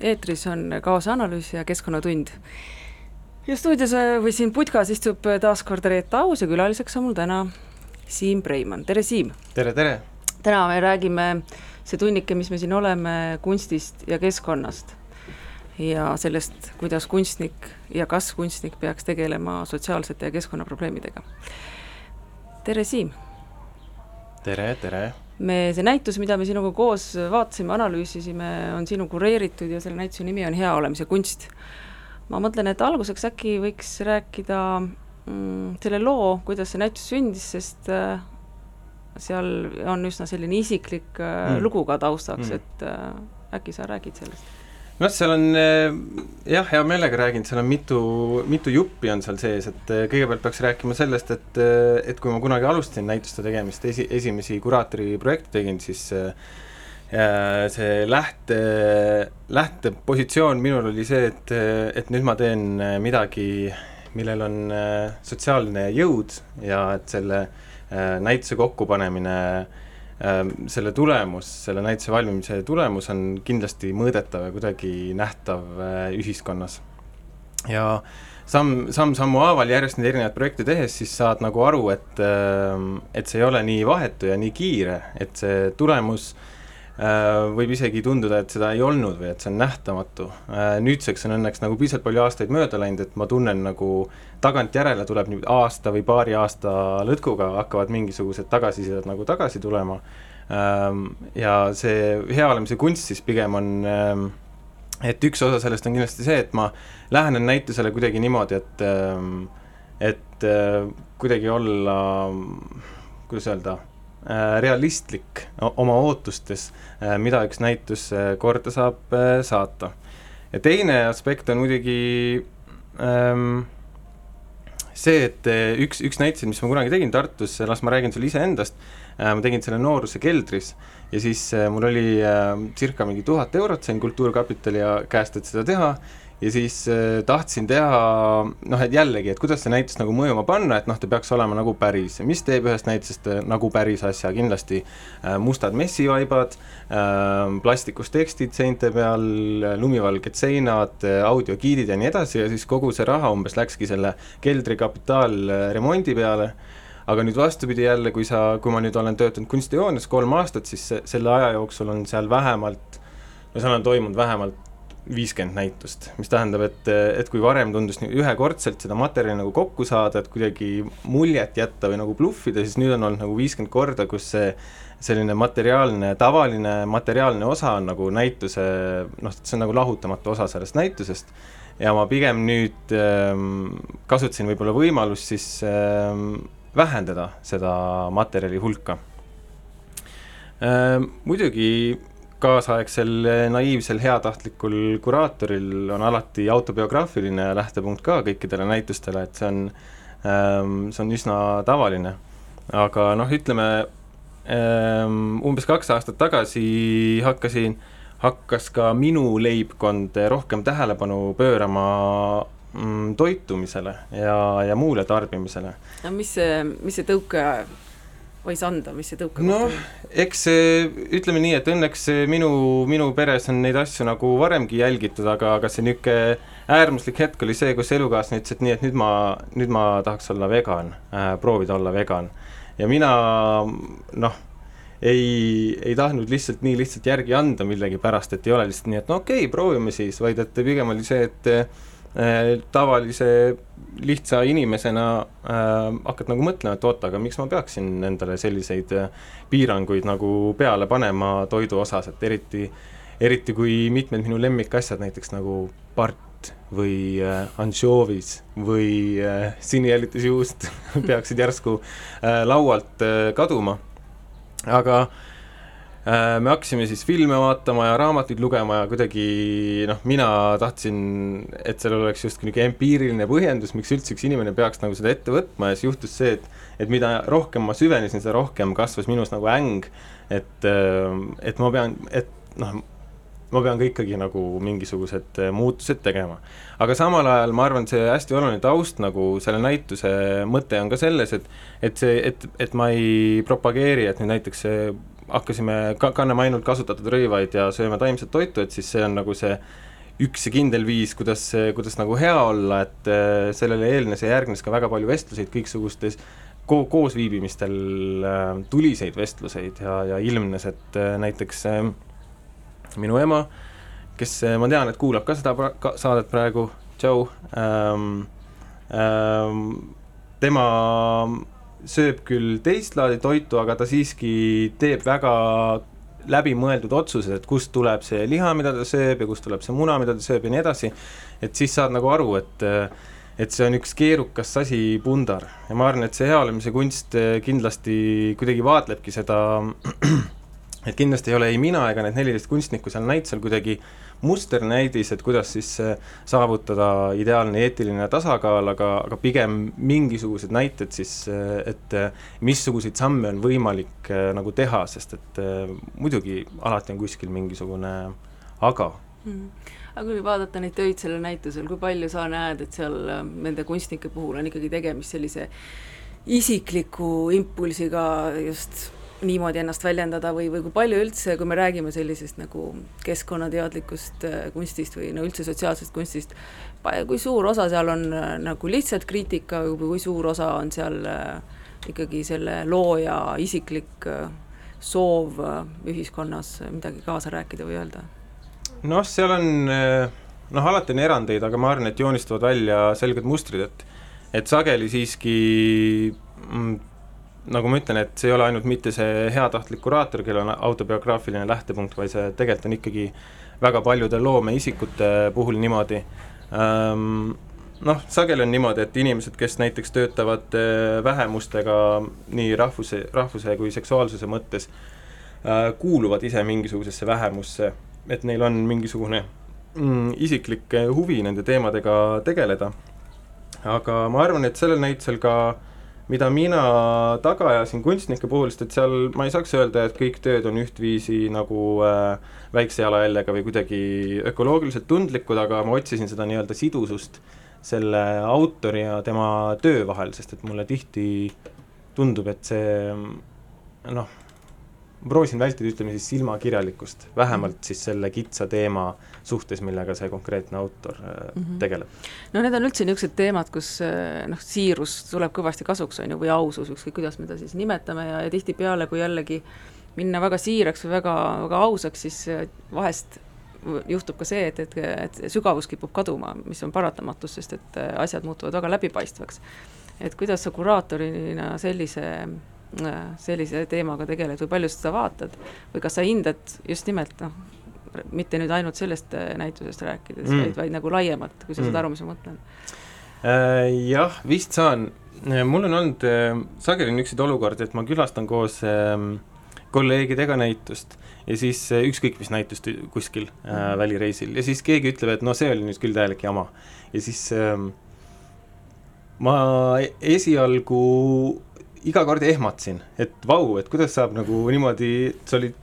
eetris on kaasanalüüs ja Keskkonnatund. ja stuudios äh, või siin putkas istub taas kord Reet Aus ja külaliseks on mul täna Siim Preimann, tere Siim! tere, tere! täna me räägime, see tunnike, mis me siin oleme, kunstist ja keskkonnast. ja sellest, kuidas kunstnik ja kas kunstnik peaks tegelema sotsiaalsete ja keskkonnaprobleemidega. tere, Siim! tere, tere! Me, see näitus, mida me sinuga koos vaatasime, analüüsisime, on sinu kureeritud ja selle näituse nimi on Hea olemise kunst. ma mõtlen, et alguseks äkki võiks rääkida mm, selle loo, kuidas see näitus sündis, sest äh, seal on üsna selline isiklik äh, mm. lugu ka taustaks mm., et äh, äkki sa räägid sellest? Noh, seal on eh, jah, hea meelega räägin, seal on mitu, mitu juppi on seal sees, et eh, kõigepealt peaks rääkima sellest, et, eh, et kui ma kunagi alustasin näituste tegemist, esi, esimesi kuraatori projekte tegin, siis see lähte, lähtepositsioon minul oli see, et, et nüüd ma teen midagi, millel on sotsiaalne jõud ja et selle näituse kokkupanemine äh, selle tulemus, selle näituse valmimise tulemus on kindlasti mõõdetav ja kuidagi nähtav äh, ühiskonnas. ja samm, samm-sammu haaval järjest neid erinevaid projekte tehes, siis saad nagu aru, et, ähm, et see ei ole nii vahetu ja nii kiire, et see tulemus äh, võib isegi tunduda, et seda ei olnud või et see on nähtamatu. Äh, nüüdseks on õnneks nagu piisavalt palju aastaid mööda läinud, et ma tunnen nagu tagantjärele tuleb nüüd aasta või paari aasta lõtkuga hakkavad mingisugused tagasisided nagu tagasi tulema. Ähm, ja see hea olemise kunst siis pigem on, ähm, et üks osa sellest on kindlasti see, et ma lähenen näitusele kuidagi niimoodi, et, ähm, et äh, kuidagi olla, kuidas öelda äh, realistlik oma ootustes, äh, mida üks näitus korda saab saata. ja teine aspekt on muidugi ähm, see, et üks, üks näiteid, mis ma kunagi tegin Tartus, las ma räägin sulle iseendast, äh, ma tegin selle Nooruse keldris ja siis äh, mul oli äh, circa mingi tuhat eurot, sain Kultuurkapitali käest, et seda teha ja siis äh, tahtsin teha noh, et jällegi, et kuidas see näitus nagu mõjuma panna, et noh, ta peaks olema nagu päris. Mis teeb ühest näitusest äh, nagu päris asja, kindlasti äh, mustad messivaibad plastikust tekstid seinte peal, lumivalged seinad, audiogiidid ja nii edasi. Ja siis kogu see raha umbes läkski selle keldri kapitaalremondi peale. Aga nüüd vastupidi jälle, kui sa, kui ma nüüd olen töötanud kunstijoones kolm aastat, siis selle aja jooksul on seal vähemalt, no seal on toimunud vähemalt viiskümmend näitust, mis tähendab, et, et kui varem tundus ühekordselt seda materjali nagu kokku saada, et kuidagi muljet jätta või nagu bluffida, siis nüüd on olnud nagu viiskümmend korda, kus see selline materiaalne, tavaline materiaalne osa on nagu näituse noh, see on nagu lahutamatu osa sellest näitusest ja ma pigem nüüd ähm, kasutasin võib-olla võimalust siis ähm, vähendada seda materjali hulka ähm,. Muidugi kaasaegsel naiivsel heatahtlikul kuraatoril on alati autobiograafiline lähtepunkt ka kõikidele näitustele, et see on, ähm, see on üsna tavaline. aga noh, ütleme ähm, umbes kaks aastat tagasi hakkasin, hakkas ka minu leibkond rohkem tähelepanu pöörama mm, toitumisele ja, ja muule tarbimisele. no mis see, mis see tõuke võis anda, mis see tõukekoht noh, eks ütleme nii, et õnneks minu, minu peres on neid asju nagu varemgi jälgitud, aga, aga see niisugune äärmuslik hetk oli see, kus elukaaslane ütles, et nii, et nüüd ma, nüüd ma tahaks olla vegan äh,, proovida olla vegan. ja mina noh, ei, ei tahtnud lihtsalt nii lihtsalt järgi anda millegipärast, et ei ole lihtsalt nii, et no okei okay,, proovime siis, vaid et pigem oli see, et tavalise lihtsa inimesena äh, hakkad nagu mõtlema, et oot, aga miks ma peaksin endale selliseid äh, piiranguid nagu peale panema toidu osas, et eriti, eriti kui mitmed minu lemmikasjad, näiteks nagu part või äh, ansjoovis või äh, sinijällitusjuust peaksid järsku äh, laualt äh, kaduma. aga Äh, me hakkasime siis filme vaatama ja raamatuid lugema ja kuidagi noh, mina tahtsin, et seal oleks justkui niisugune empiiriline põhjendus, miks üldse üks inimene peaks nagu seda ette võtma ja siis juhtus see, et et mida rohkem ma süvenesin, seda rohkem kasvas minus nagu äng, et, äh, et ma pean, et noh, ma pean ka ikkagi nagu mingisugused äh, muutused tegema. aga samal ajal ma arvan, et see hästi oluline taust nagu selle näituse mõte on ka selles, et et see, et, et ma ei propageeri, et nüüd näiteks see hakkasime, ka-, kanname ainult kasutatud rõivaid ja sööme taimset toitu, et siis see on nagu see üks ja kindel viis, kuidas, kuidas nagu hea olla, et äh, sellele eelnes ja järgnes ka väga palju vestluseid kõiksugustes ko-, koosviibimistel äh, tuliseid vestluseid ja, ja ilmnes, et äh, näiteks minu ema, kes ma tean, et kuulab ka seda pra-, ka saadet praegu, tšau ähm,, ähm, tema sööb küll teist laadi toitu, aga ta siiski teeb väga läbimõeldud otsused, et kust tuleb see liha, mida ta sööb ja kust tuleb see muna, mida ta sööb ja nii edasi, et siis saad nagu aru, et et see on üks keerukas asi pundar. Ja ma arvan, et see heaolemise kunst kindlasti kuidagi vaatlebki seda, et kindlasti ei ole ei mina ega need neliteist kunstnikku seal näitusel kuidagi musternäidis, et kuidas siis saavutada ideaalne eetiline tasakaal, aga, aga pigem mingisugused näited siis, et missuguseid samme on võimalik äh, nagu teha, sest et äh, muidugi alati on kuskil mingisugune aga. Mm aga kui vaadata neid töid sellel näitusel, kui palju sa näed, et seal äh, nende kunstnike puhul on ikkagi tegemist sellise isikliku impulsiga just niimoodi ennast väljendada või, või kui palju üldse, kui me räägime sellisest nagu keskkonnateadlikust äh, kunstist või no üldse sotsiaalsest kunstist, kui suur osa seal on äh, nagu lihtsalt kriitika või kui suur osa on seal äh, ikkagi selle looja isiklik soov ühiskonnas midagi kaasa rääkida või öelda? noh, seal on noh, alati on erandeid, aga ma arvan, et joonistuvad välja selged mustrid, et et sageli siiski mm, nagu ma ütlen, et see ei ole ainult mitte see heatahtlik kuraator, kellel on autobiograafiline lähtepunkt, vaid see tegelikult on ikkagi väga paljude loomeisikute puhul niimoodi ähm,. Noh, sageli on niimoodi, et inimesed, kes näiteks töötavad äh, vähemustega nii rahvuse, rahvuse kui seksuaalsuse mõttes äh,, kuuluvad ise mingisugusesse vähemusse, et neil on mingisugune mm, isiklik huvi nende teemadega tegeleda. aga ma arvan, et sellel näitusel ka äh, mida mina taga ajasin kunstnike puhul, sest et seal ma ei saaks öelda, et kõik tööd on ühtviisi nagu äh, väikse jalajäljega või kuidagi ökoloogiliselt tundlikud, aga ma otsisin seda nii-öelda sidusust selle autori ja tema töö vahel, sest et mulle tihti tundub, et see noh, proovisin vältida, ütleme siis silmakirjalikkust, vähemalt siis selle kitsa teema suhtes, millega see konkreetne autor mm -hmm. tegeleb. no need on üldse niisugused teemad, kus äh, noh, siirus tuleb kõvasti kasuks, on ju, või ausus, ükskõik kuidas me ta siis nimetame ja, ja tihtipeale, kui jällegi minna väga siiraks või väga, väga ausaks, siis äh, vahest juhtub ka see, et, et, et sügavus kipub kaduma, mis on paratamatus, sest et asjad muutuvad väga läbipaistvaks. et kuidas sa kuraatorina sellise sellise teemaga tegeled või palju sa seda vaatad või kas sa hindad just nimelt noh, mitte nüüd ainult sellest äh, näitusest rääkides mm., vaid, vaid nagu laiemalt, kui sa mm. saad aru, mis ma mõtlen äh,? Jah, vist saan, mul on olnud äh, sageli niisuguseid olukordi, et ma külastan koos äh, kolleegidega näitust ja siis äh, ükskõik mis näitust kuskil äh, mm. välireisil ja siis keegi ütleb, et no see oli nüüd küll täielik jama ja siis äh, ma esialgu iga kord ehmatasin, et vau, et kuidas saab nagu niimoodi, sa olid,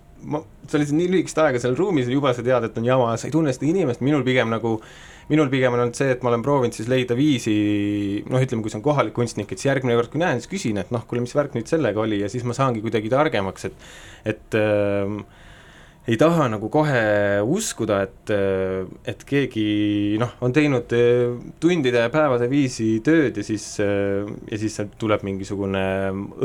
sa olid nii lühikest aega seal ruumis ja juba sa tead, et on jama, sa ei tunne seda inimest, minul pigem nagu minul pigem on olnud see, et ma olen proovinud siis leida viisi, noh, ütleme, kui see on kohalik kunstnik, et siis järgmine kord, kui näen, siis küsin, et noh, kuule, mis värk nüüd sellega oli ja siis ma saangi kuidagi targemaks, et et äh, ei taha nagu kohe uskuda, et, et keegi noh, on teinud eh, tundide ja päevade viisi tööd ja siis, eh, ja siis sealt tuleb mingisugune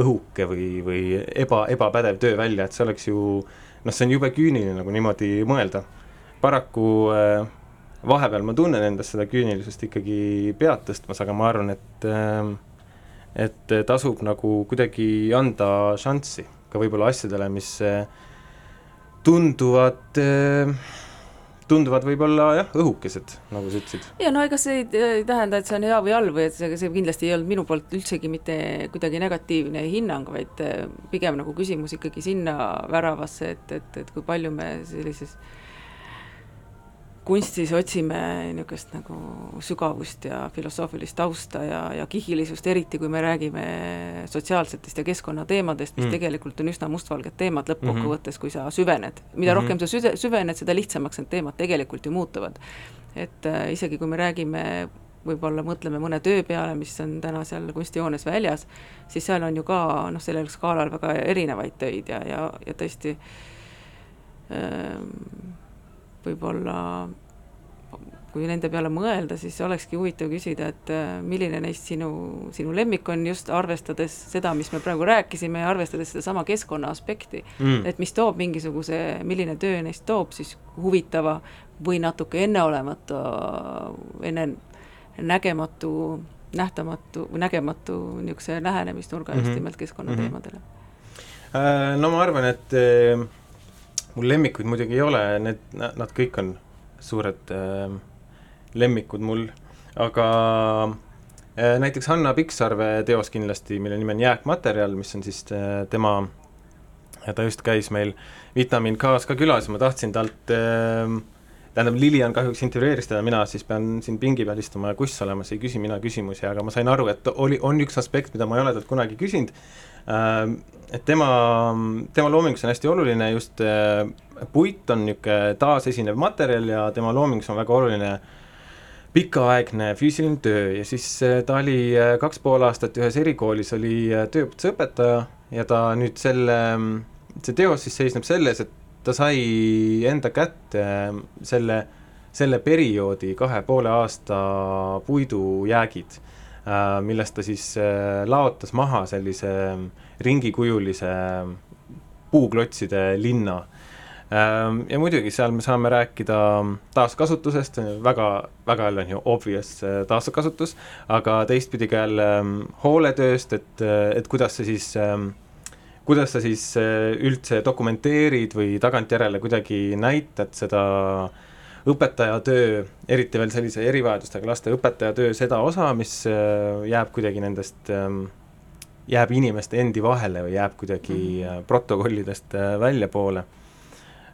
õhuke või, või eba, ebapädev töö välja, et see oleks ju noh, see on jube küüniline nagu niimoodi mõelda. paraku eh, vahepeal ma tunnen endas seda küünilisust ikkagi pead tõstmas, aga ma arvan, et et tasub nagu kuidagi anda šanssi ka võib-olla asjadele, mis tunduvad, tunduvad võib-olla jah, õhukesed, nagu sa ütlesid. ja no ega see ei, tähenda, et see on hea või halb või et see, see kindlasti ei olnud minu poolt üldsegi mitte kuidagi negatiivne hinnang, vaid äh, pigem nagu küsimus ikkagi sinna väravasse, et, et, et kui palju me sellises äh, kunstis otsime niisugust nagu sügavust ja filosoofilist tausta ja, ja kihilisust, eriti kui me räägime sotsiaalsetest ja keskkonnateemadest, mis mm. tegelikult on üsna mustvalged teemad lõppkokkuvõttes, kui sa süvened. mida mm -hmm. rohkem sa süde, süvened, seda lihtsamaks need teemad tegelikult ju muutuvad. et äh, isegi kui me räägime võib-olla mõtleme mõne töö peale, mis on täna seal kunstijoones väljas, siis seal on ju ka noh, sellel skaalal väga erinevaid töid ja, ja, ja tõesti ähm, võib-olla kui nende peale mõelda, siis olekski huvitav küsida, et äh, milline neist sinu, sinu lemmik on just arvestades seda, mis me praegu rääkisime ja arvestades sedasama keskkonna aspekti mm.. et mis toob mingisuguse, milline töö neist toob siis huvitava või natuke enneolematu, enne nägematu, nähtamatu või nägematu niisuguse lähenemisnurga mm -hmm. just mhm. nimelt keskkonnateemadele mm. -hmm. no ma arvan, et äh mul lemmikuid muidugi ei ole, need, nad kõik on suured äh, lemmikud mul, aga äh, näiteks Hanna Pikksarve teos kindlasti, mille nimi on Jääkmaterjal, mis on siis äh, tema, ta just käis meil Vitamiin K-s ka külas ja ma tahtsin talt äh, tähendab, Lilian kahjuks intervjueeris teda, mina siis pean siin pingi peal istuma ja kuss olema, siis ei küsi mina küsimusi, aga ma sain aru, et oli, on üks aspekt, mida ma ei ole talt kunagi küsinud. Äh,, et tema, tema loomingus on hästi oluline just äh, puit on niisugune taasesinev materjal ja tema loomingus on väga oluline pikaaegne füüsiline töö. Ja siis äh, ta oli kaks pool aastat ühes erikoolis, oli tööõpetusõpetaja ja ta nüüd selle, see teos siis seisneb selles, et ta sai enda kätte selle, selle perioodi kahe poole aasta puidujäägid, millest ta siis laotas maha sellise äh, ringikujulise puuklotside linna. Ehm, ja muidugi seal me saame rääkida taaskasutusest, väga, väga jälle on ju obvious taaskasutus, aga teistpidi ka jälle ehm, hooletööst, et, et kuidas sa siis ehm, kuidas sa siis üldse dokumenteerid või tagantjärele kuidagi näitad seda õpetajatöö, eriti veel sellise erivajadustega laste õpetajatöö seda osa, mis jääb kuidagi nendest äh, jääb inimeste endi vahele või jääb kuidagi mm -hmm. protokollidest väljapoole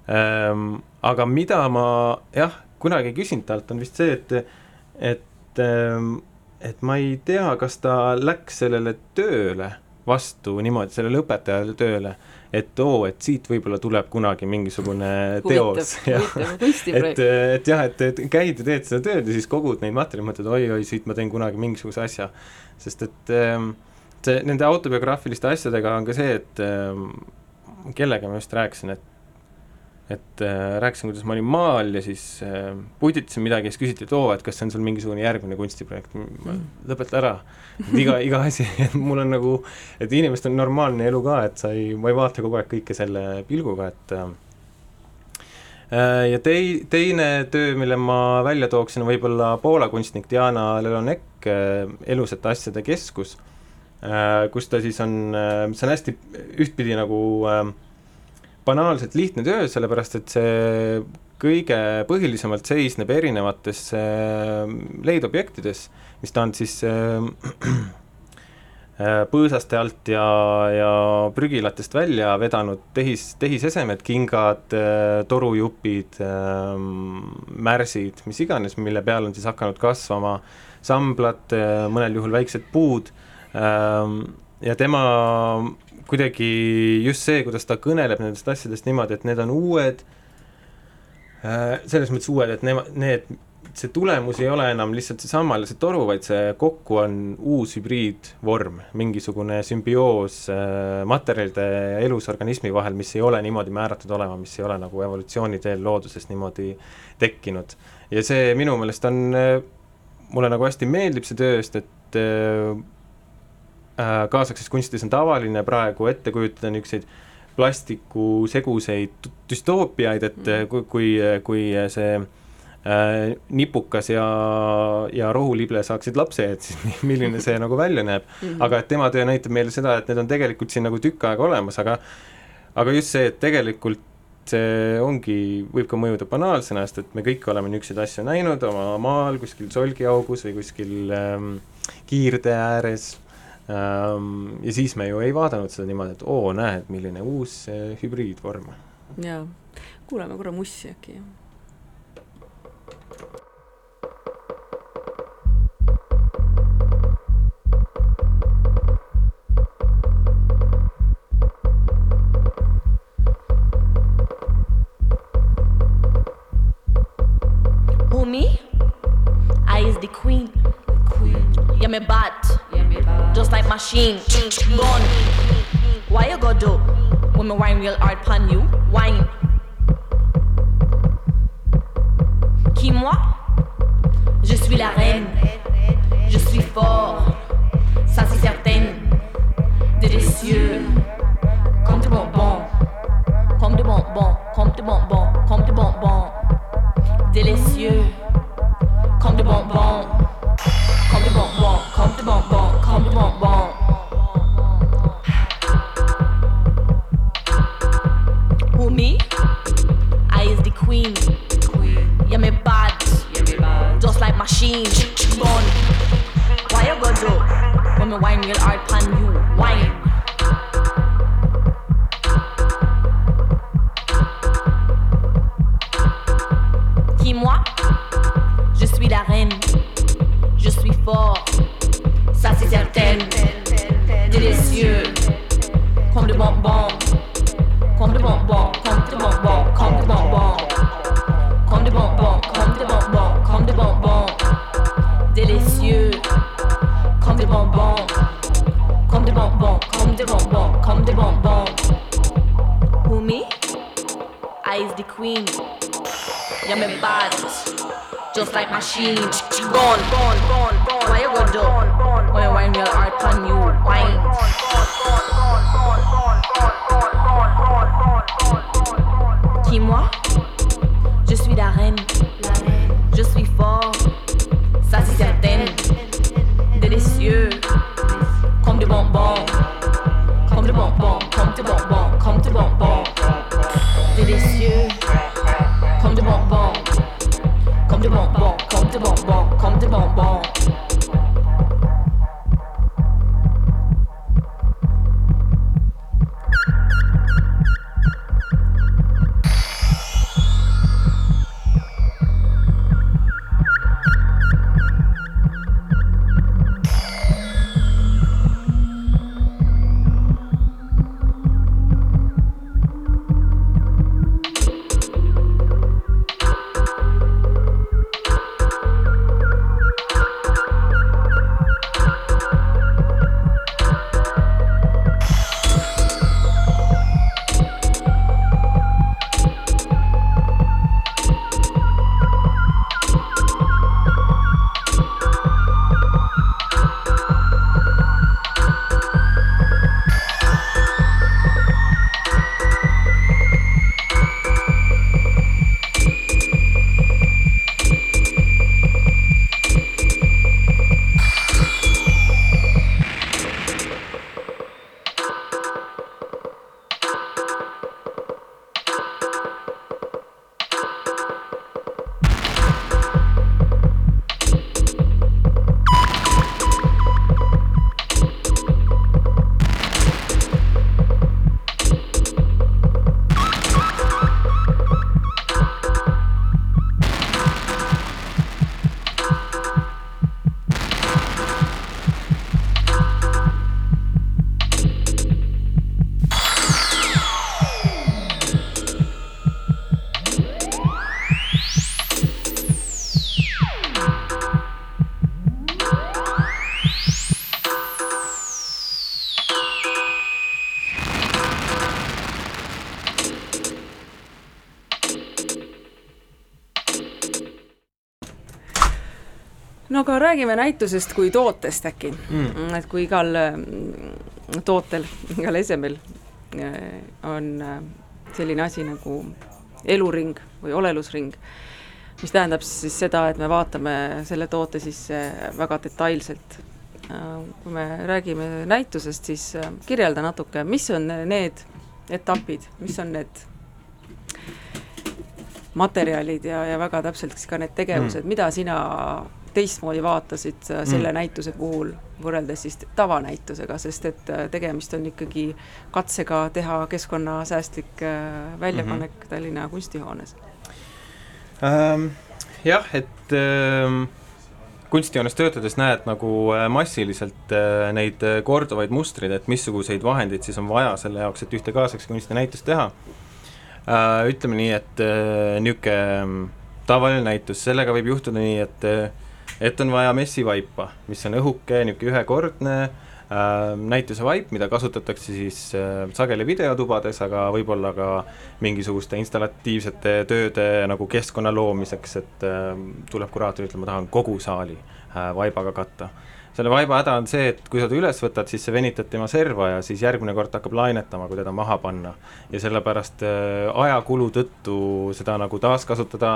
ähm,. aga mida ma jah, kunagi küsinud talt, on vist see, et, et ähm,, et ma ei tea, kas ta läks sellele tööle vastu niimoodi, sellele õpetajale tööle, et oo, et siit võib-olla tuleb kunagi mingisugune teos. et, et jah, et, et käid ja teed seda tööd ja siis kogud neid materjale, mõtled oi-oi, siit ma teen kunagi mingisuguse asja. sest et ähm, see, nende autobiograafiliste asjadega on ka see, et äh, kellega ma just rääkisin, et et äh, rääkisin, kuidas ma olin maal ja siis äh, putitasin midagi ja siis küsiti, et oo, et kas see on sul mingisugune järgmine kunstiprojekt, mm. lõpeta ära. iga, iga asi, et mul on nagu, et inimestel on normaalne elu ka, et sa ei, ma ei vaata kogu aeg kõike selle pilguga, et äh, ja tei-, teine töö, mille ma välja tooksin, võib-olla Poola kunstnik Diana Lelonek äh, Elusate asjade keskus Äh, kus ta siis on, äh, see on hästi ühtpidi nagu äh, banaalselt lihtne töö, sellepärast et see kõige põhilisemalt seisneb erinevates leidobjektides, mis ta on siis põõsaste alt ja, ja prügilatest välja vedanud tehis, tehisesemed, kingad, torujupid, märsid, mis iganes, mille peal on siis hakanud kasvama samblad, mõnel juhul väiksed puud ja tema kuidagi just see, kuidas ta kõneleb nendest asjadest niimoodi, et need on uued, äh, selles mõttes uued, et nema-, need, see tulemus ei ole enam lihtsalt seesama, see toru, vaid see kokku on uus hübriidvorm, mingisugune sümbioos äh, materjalide ja elus organismi vahel, mis ei ole niimoodi määratud olema, mis ei ole nagu evolutsiooni teel looduses niimoodi tekkinud. ja see minu meelest on, äh, mulle nagu hästi meeldib see töö, sest et Äh, kaasaegses kunstis on tavaline praegu ette kujutada niisuguseid plastikuseguseid düstoopiaid, et mm. kui, kui see äh, nipukas ja, ja rohulible saaksid lapse, et siis milline see nagu välja näeb. Mhm. aga et tema töö näitab meile seda, et need on tegelikult siin nagu tükk aega olemas, aga aga just see, et tegelikult see ongi, võib ka mõjuda banaalsena, sest et me kõik oleme niisuguseid asju näinud oma maal, kuskil solgiaugus või kuskil ähm, kiirtee ääres. Ehm, ja siis me ju ei vaadanud seda niimoodi, et oo, näed, milline uus eh, hübriidvorm. jaa, kuulame korra mussi äkki, jah Gone. Why you go do? When me wine real hard pan you, wine. aga räägime näitusest kui tootest äkki mm., et kui igal mm, tootel, igal esemel äh, on äh, selline asi nagu eluring või olelusring, mis tähendab siis seda, et me vaatame selle toote sisse väga detailselt. Äh, kui me räägime näitusest, siis kirjelda natuke, mis on need etapid, mis on need materjalid ja, ja väga täpselt siis ka need tegevused mm., mida sina teistmoodi vaatasid äh, selle mm. näituse puhul võrreldes siis tavanäitusega, sest et äh, tegemist on ikkagi katsega teha keskkonnasäästlik äh, väljapanek mm -hmm. Tallinna kunstihoones ähm,. jah, et ähm, kunstijoones töötades näed nagu massiliselt äh, neid korduvaid mustreid, et missuguseid vahendeid siis on vaja selle jaoks, et ühte kaasaegse kunstinäitust teha äh,. ütleme nii, et äh, niisugune tavaline näitus, sellega võib juhtuda nii, et äh, et on vaja messivaipa, mis on õhuke, niisugune ühekordne äh, näituse vaip, mida kasutatakse siis äh, sageli videotubades, aga võib-olla ka mingisuguste installatiivsete tööde nagu keskkonna loomiseks, et äh, tuleb kuraator ütlema, ma tahan kogu saali äh, vaibaga katta selle vaiba häda on see, et kui sa ta üles võtad, siis sa venitad tema serva ja siis järgmine kord hakkab lainetama, kui teda maha panna. ja sellepärast äh, ajakulu tõttu seda nagu taaskasutada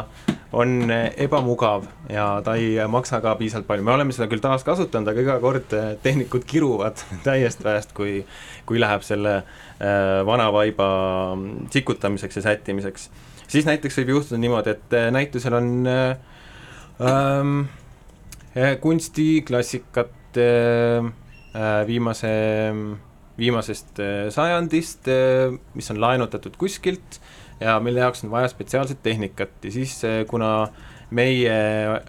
on äh, ebamugav ja ta ei maksa ka piisavalt palju, me oleme seda küll taaskasutanud, aga iga kord äh, tehnikud kiruvad täiest väest, kui, kui läheb selle äh, vana vaiba sikutamiseks ja sättimiseks. siis näiteks võib juhtuda niimoodi, et näitusel on äh, ähm, kunstiklassikat äh, viimase, viimasest äh, sajandist, äh, mis on laenutatud kuskilt ja mille jaoks on vaja spetsiaalset tehnikat. Ja siis kuna meie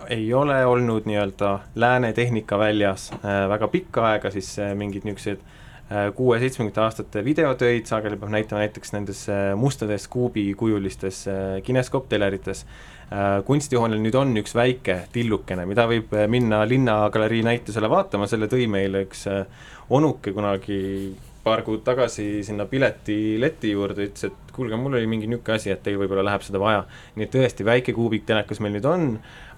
ei ole olnud nii-öelda lääne tehnikaväljas väga pikka aega, siis mingid niisugused kuue-seitsmekümnendate aastate videotöid sageli peab näitama näiteks nendes mustades kuubikujulistes kineskooptelerites Äh, kunstihoonel nüüd on üks väike tillukene, mida võib äh, minna Linnagalerii näitusele vaatama, selle tõi meile üks äh, onuke kunagi paar kuud tagasi sinna piletileti juurde, ütles, et kuulge, mul oli mingi niisugune asi, et teil võib-olla läheb seda vaja. nii et tõesti, väike kuubiktelekas meil nüüd on,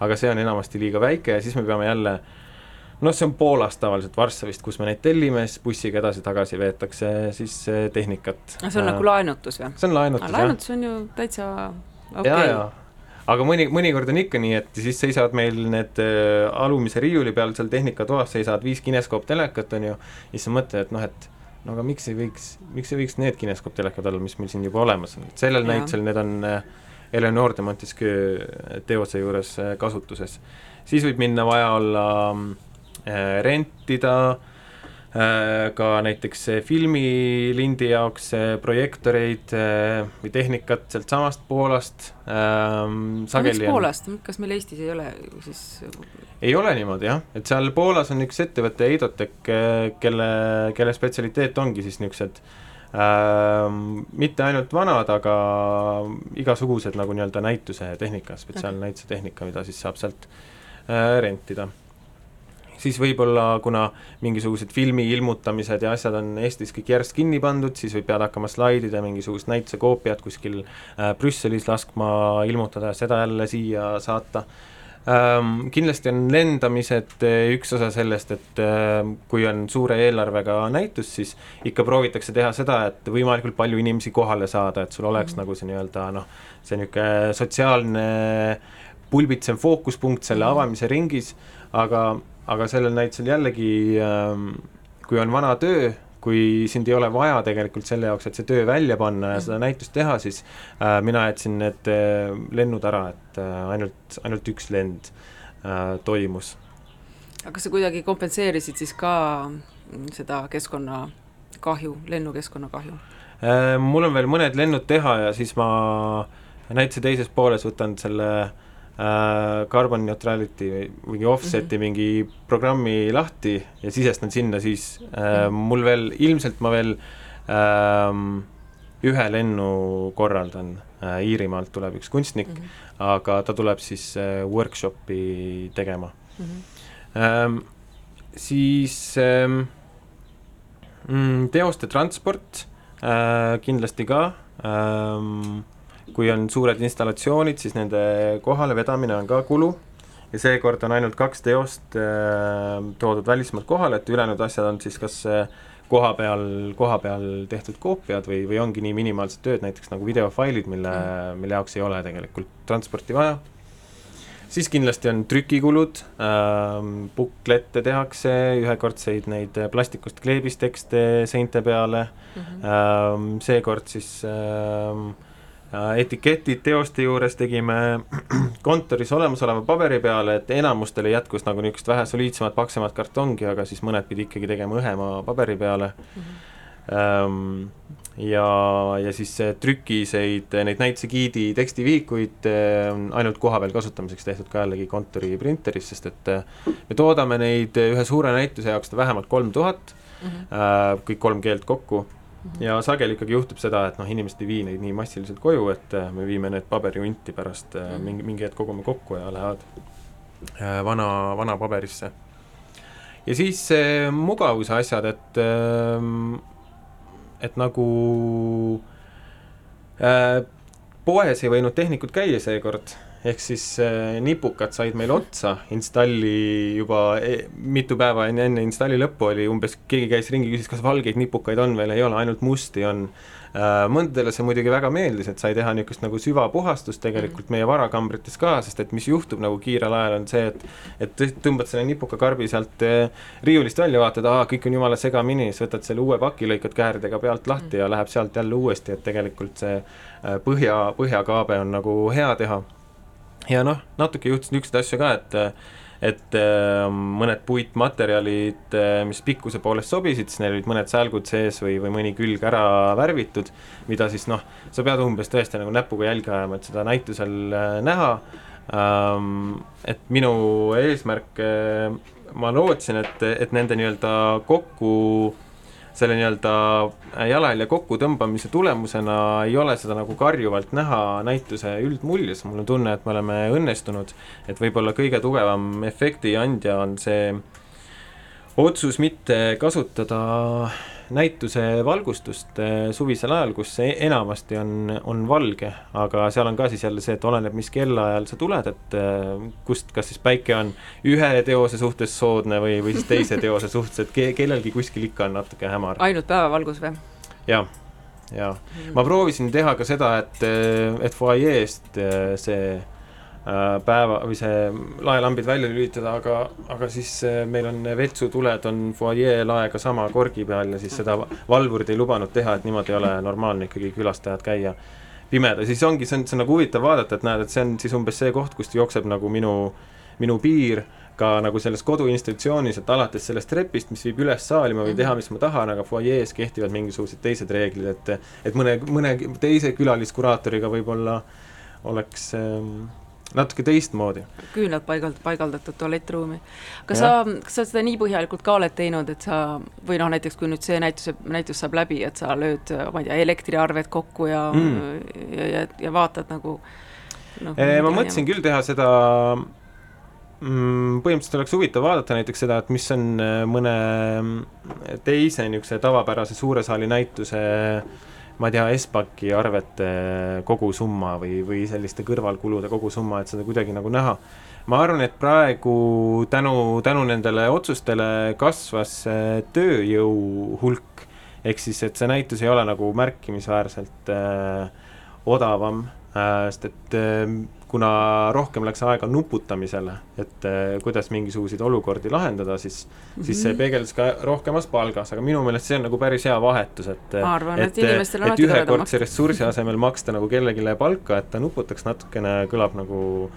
aga see on enamasti liiga väike ja siis me peame jälle noh, see on Poolas tavaliselt, Varssavist, kus me neid tellime, siis bussiga edasi-tagasi veetakse siis tehnikat. see on äh, nagu laenutus või? see on laenutus, jah. laenutus on ju täitsa okei okay aga mõni, mõnikord on ikka nii, et siis seisavad meil need äh, alumise riiuli peal seal tehnikatoas seisavad viis kineskooptelekat, on ju, ja siis sa mõtled, et noh, et no aga miks ei võiks, miks ei võiks need kineskooptelekad olla, mis meil siin juba olemas on, et sellel ja. näitusel need on äh, Eleonore de Montesquieu teose juures äh, kasutuses. siis võib minna vaja olla äh, rentida äh, Äh, ka näiteks filmilindi jaoks projektoreid äh, või tehnikat sealtsamast Poolast ähm,. miks Poolast, kas meil Eestis ei ole siis? ei ole niimoodi jah, et seal Poolas on üks ettevõte Eidotek, äh, kelle, kelle spetsialiteet ongi siis niisugused ähm, mitte ainult vanad, aga igasugused nagu nii-öelda näituse tehnika, spetsiaalne näituse tehnika, mida siis saab sealt äh, rentida siis võib-olla, kuna mingisugused filmi ilmutamised ja asjad on Eestis kõik järjest kinni pandud, siis võib pead hakkama slaidida mingisugust näituse koopiat kuskil äh, Brüsselis laskma ilmutada ja seda jälle siia saata ähm,. Kindlasti on lendamised äh, üks osa sellest, et äh, kui on suure eelarvega näitus, siis ikka proovitakse teha seda, et võimalikult palju inimesi kohale saada, et sul oleks mm -hmm. nagu see nii-öelda noh, see niisugune sotsiaalne pulbitsev fookuspunkt selle mhm. avamise ringis, aga aga sellel näitusel jällegi ähm, kui on vana töö, kui sind ei ole vaja tegelikult selle jaoks, et see töö välja panna ja seda näitust teha, siis äh, mina jätsin need äh, lennud ära, et äh, ainult, ainult üks lend toimus. aga kas sa kuidagi kompenseerisid siis ka seda keskkonnakahju, lennukeskkonna kahju mul on veel mõned lennud teha ja siis ma näituse teises pooles võtan selle äh, äh, carbon neutrality või mingi offset'i mm -hmm. mingi programmi lahti ja sisestan sinna, siis äh, mul veel, ilmselt ma veel äh, ühe lennu korraldan äh,, Iirimaalt tuleb üks kunstnik mm, -hmm. aga ta tuleb siis äh, workshopi tegema mm. -hmm. Ähm, siis ähm, mm, teoste transport äh, kindlasti ka ähm, kui on suured installatsioonid, siis nende kohalevedamine on ka kulu ja seekord on ainult kaks teost äh, toodud välismaalt kohale, et ülejäänud asjad on siis kas äh, koha peal, koha peal tehtud koopiad või, või ongi nii minimaalsed tööd, näiteks nagu videofailid, mille mm., mille jaoks ei ole tegelikult transporti vaja. siis kindlasti on trükikulud äh,, buklette tehakse, ühekordseid neid plastikust kleebistekste seinte peale mm, -hmm. äh, seekord siis äh, etiketid teoste juures tegime kontoris olemasoleva paberi peale, et enamustele jätkus nagu niisugust vähe soliidsemat, paksemat kartongi, aga siis mõned pidi ikkagi tegema õhema paberi peale mm. -hmm. ja, ja siis trükiseid, neid näitusegiidi tekstivihikuid on ainult kohapeal kasutamiseks tehtud ka jällegi kontori printeris, sest et me toodame neid ühe suure näituse jaoks vähemalt kolm tuhat, mhm. kõik kolm keelt kokku ja sageli ikkagi juhtub seda, et noh, inimesed ei vii neid nii massiliselt koju, et äh, me viime need paberihunti pärast mm. mingi, mingi hetk kogume kokku ja lähevad äh, vana, vana paberisse. ja siis mugavuse asjad, et, ähm, et nagu äh, poes ei võinud tehnikud käia seekord ehk siis äh, nipukad said meil otsa, installi juba e, mitu päeva enne, enne installi lõppu oli umbes, keegi käis ringi, küsis, kas valgeid nipukaid on veel, ei ole, ainult musti on. Äh,. mõndadele see muidugi väga meeldis, et sai teha niisugust nagu süvapuhastust tegelikult meie varakambrites ka, sest et mis juhtub nagu kiirel ajal, on see, et et tõmbad selle nipukakarbi sealt äh, riiulist välja, vaatad, aa, kõik on jumala segamini, siis võtad selle uue paki, lõikad kääridega pealt lahti ja läheb sealt jälle uuesti, et tegelikult see äh, põhja, põhjakaabe on nagu hea teha ja noh, natuke juhtus niisuguseid asju ka, et et äh, mõned puitmaterjalid, äh, mis pikkuse poolest sobisid, siis neil olid mõned sälgud sees või, või mõni külg ära värvitud, mida siis noh, sa pead umbes tõesti nagu näpuga jälge ajama, et seda näitusel äh, näha ähm,. et minu eesmärk, ma lootsin, et, et nende nii-öelda kokku selle nii-öelda jalajälje kokkutõmbamise tulemusena ei ole seda nagu karjuvalt näha näituse üldmuljes, mul on tunne, et me oleme õnnestunud, et võib-olla kõige tugevam efekti andja on see otsus mitte kasutada näituse valgustust eh, suvisel ajal, kus see enamasti on, on valge, aga seal on ka siis jälle see, et oleneb, mis kellaajal sa tuled, et eh, kust, kas siis päike on ühe teose suhtes soodne või, või siis teise teose suhtes, et ke kellelgi kuskil ikka on natuke hämar. ainult päevavalgus või? jah, ja mm. ma proovisin teha ka seda, et, eh, et fuajeest see päeva või see laelambid välja lülitada, aga, aga siis äh, meil on vetsutuled on fuajee laega sama korgi peal ja siis seda valvurid ei lubanud teha, et niimoodi ei ole normaalne ikkagi külastajad käia pimeda, siis ongi, see on, see on nagu huvitav vaadata, et näed, et see on siis umbes see koht, kust jookseb nagu minu, minu piir ka nagu selles koduinstitutsioonis, et alates sellest trepist, mis viib üles saali, ma võin teha, mis ma tahan, aga fuajees kehtivad mingisugused teised reeglid, et et mõne, mõne teise külaliskuraatoriga võib-olla oleks ähm, natuke teistmoodi. küünlad paigald-, paigaldatud tualettruumi. kas ja. sa, kas sa seda nii põhjalikult ka oled teinud, et sa või noh, näiteks kui nüüd see näituse, näitus saab läbi, et sa lööd, ma ei tea, elektriarved kokku ja mm., ja, ja, ja vaatad nagu no, e, ma mõtlesin küll teha seda mm, põhimõtteliselt oleks huvitav vaadata näiteks seda, et mis on äh, mõne teise niisuguse tavapärase suure saali näituse äh, ma ei tea, Espaki arvete kogusumma või, või selliste kõrvalkulude kogusumma, et seda kuidagi nagu näha. ma arvan, et praegu tänu, tänu nendele otsustele kasvas tööjõu hulk, ehk siis, et see näitus ei ole nagu märkimisväärselt äh, odavam sest et äh, kuna rohkem läks aega nuputamisele, et äh, kuidas mingisuguseid olukordi lahendada, siis mm, -hmm. siis see mhm. peegeldus ka rohkemas palgas, aga minu meelest see on nagu päris hea vahetus, et ma arvan, et, et inimestel on alati ühekordse ressursi asemel maksta nagu kellelegi palka, et ta nuputaks natukene, kõlab nagu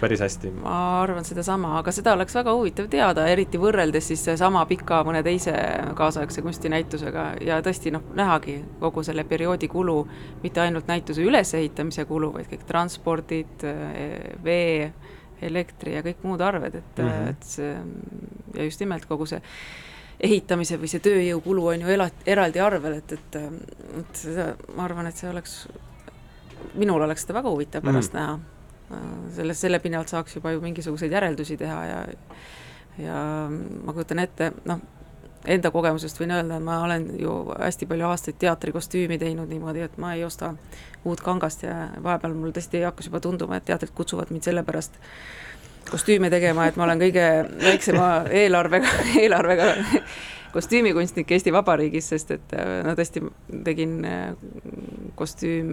päris hästi. ma arvan sedasama, aga seda oleks väga huvitav teada, eriti võrreldes siis sama pika mõne teise kaasaegse kunstinäitusega ja tõesti noh, nähagi kogu selle perioodi kulu, mitte ainult näituse ülesehitamise kulu, vaid kõik transpordid, vee, elektri ja kõik muud arved, et mm, -hmm. et see ja just nimelt kogu see ehitamise või see tööjõukulu on ju ela-, eraldi arvel, et, et, et seda, ma arvan, et see oleks, minul oleks seda väga huvitav pärast mm. näha sellest, selle pinnalt saaks juba ju mingisuguseid järeldusi teha ja ja ma kujutan ette, noh, enda kogemusest võin öelda, et ma olen ju hästi palju aastaid teatrikostüümi teinud niimoodi, et ma ei osta uut kangast ja vahepeal mul tõesti hakkas juba tunduma, et teatrid kutsuvad mind sellepärast kostüüme tegema, et ma olen kõige väiksema eelarvega, eelarvega kostüümikunstnik Eesti Vabariigis, sest et äh, no tõesti tegin äh, kostüüm,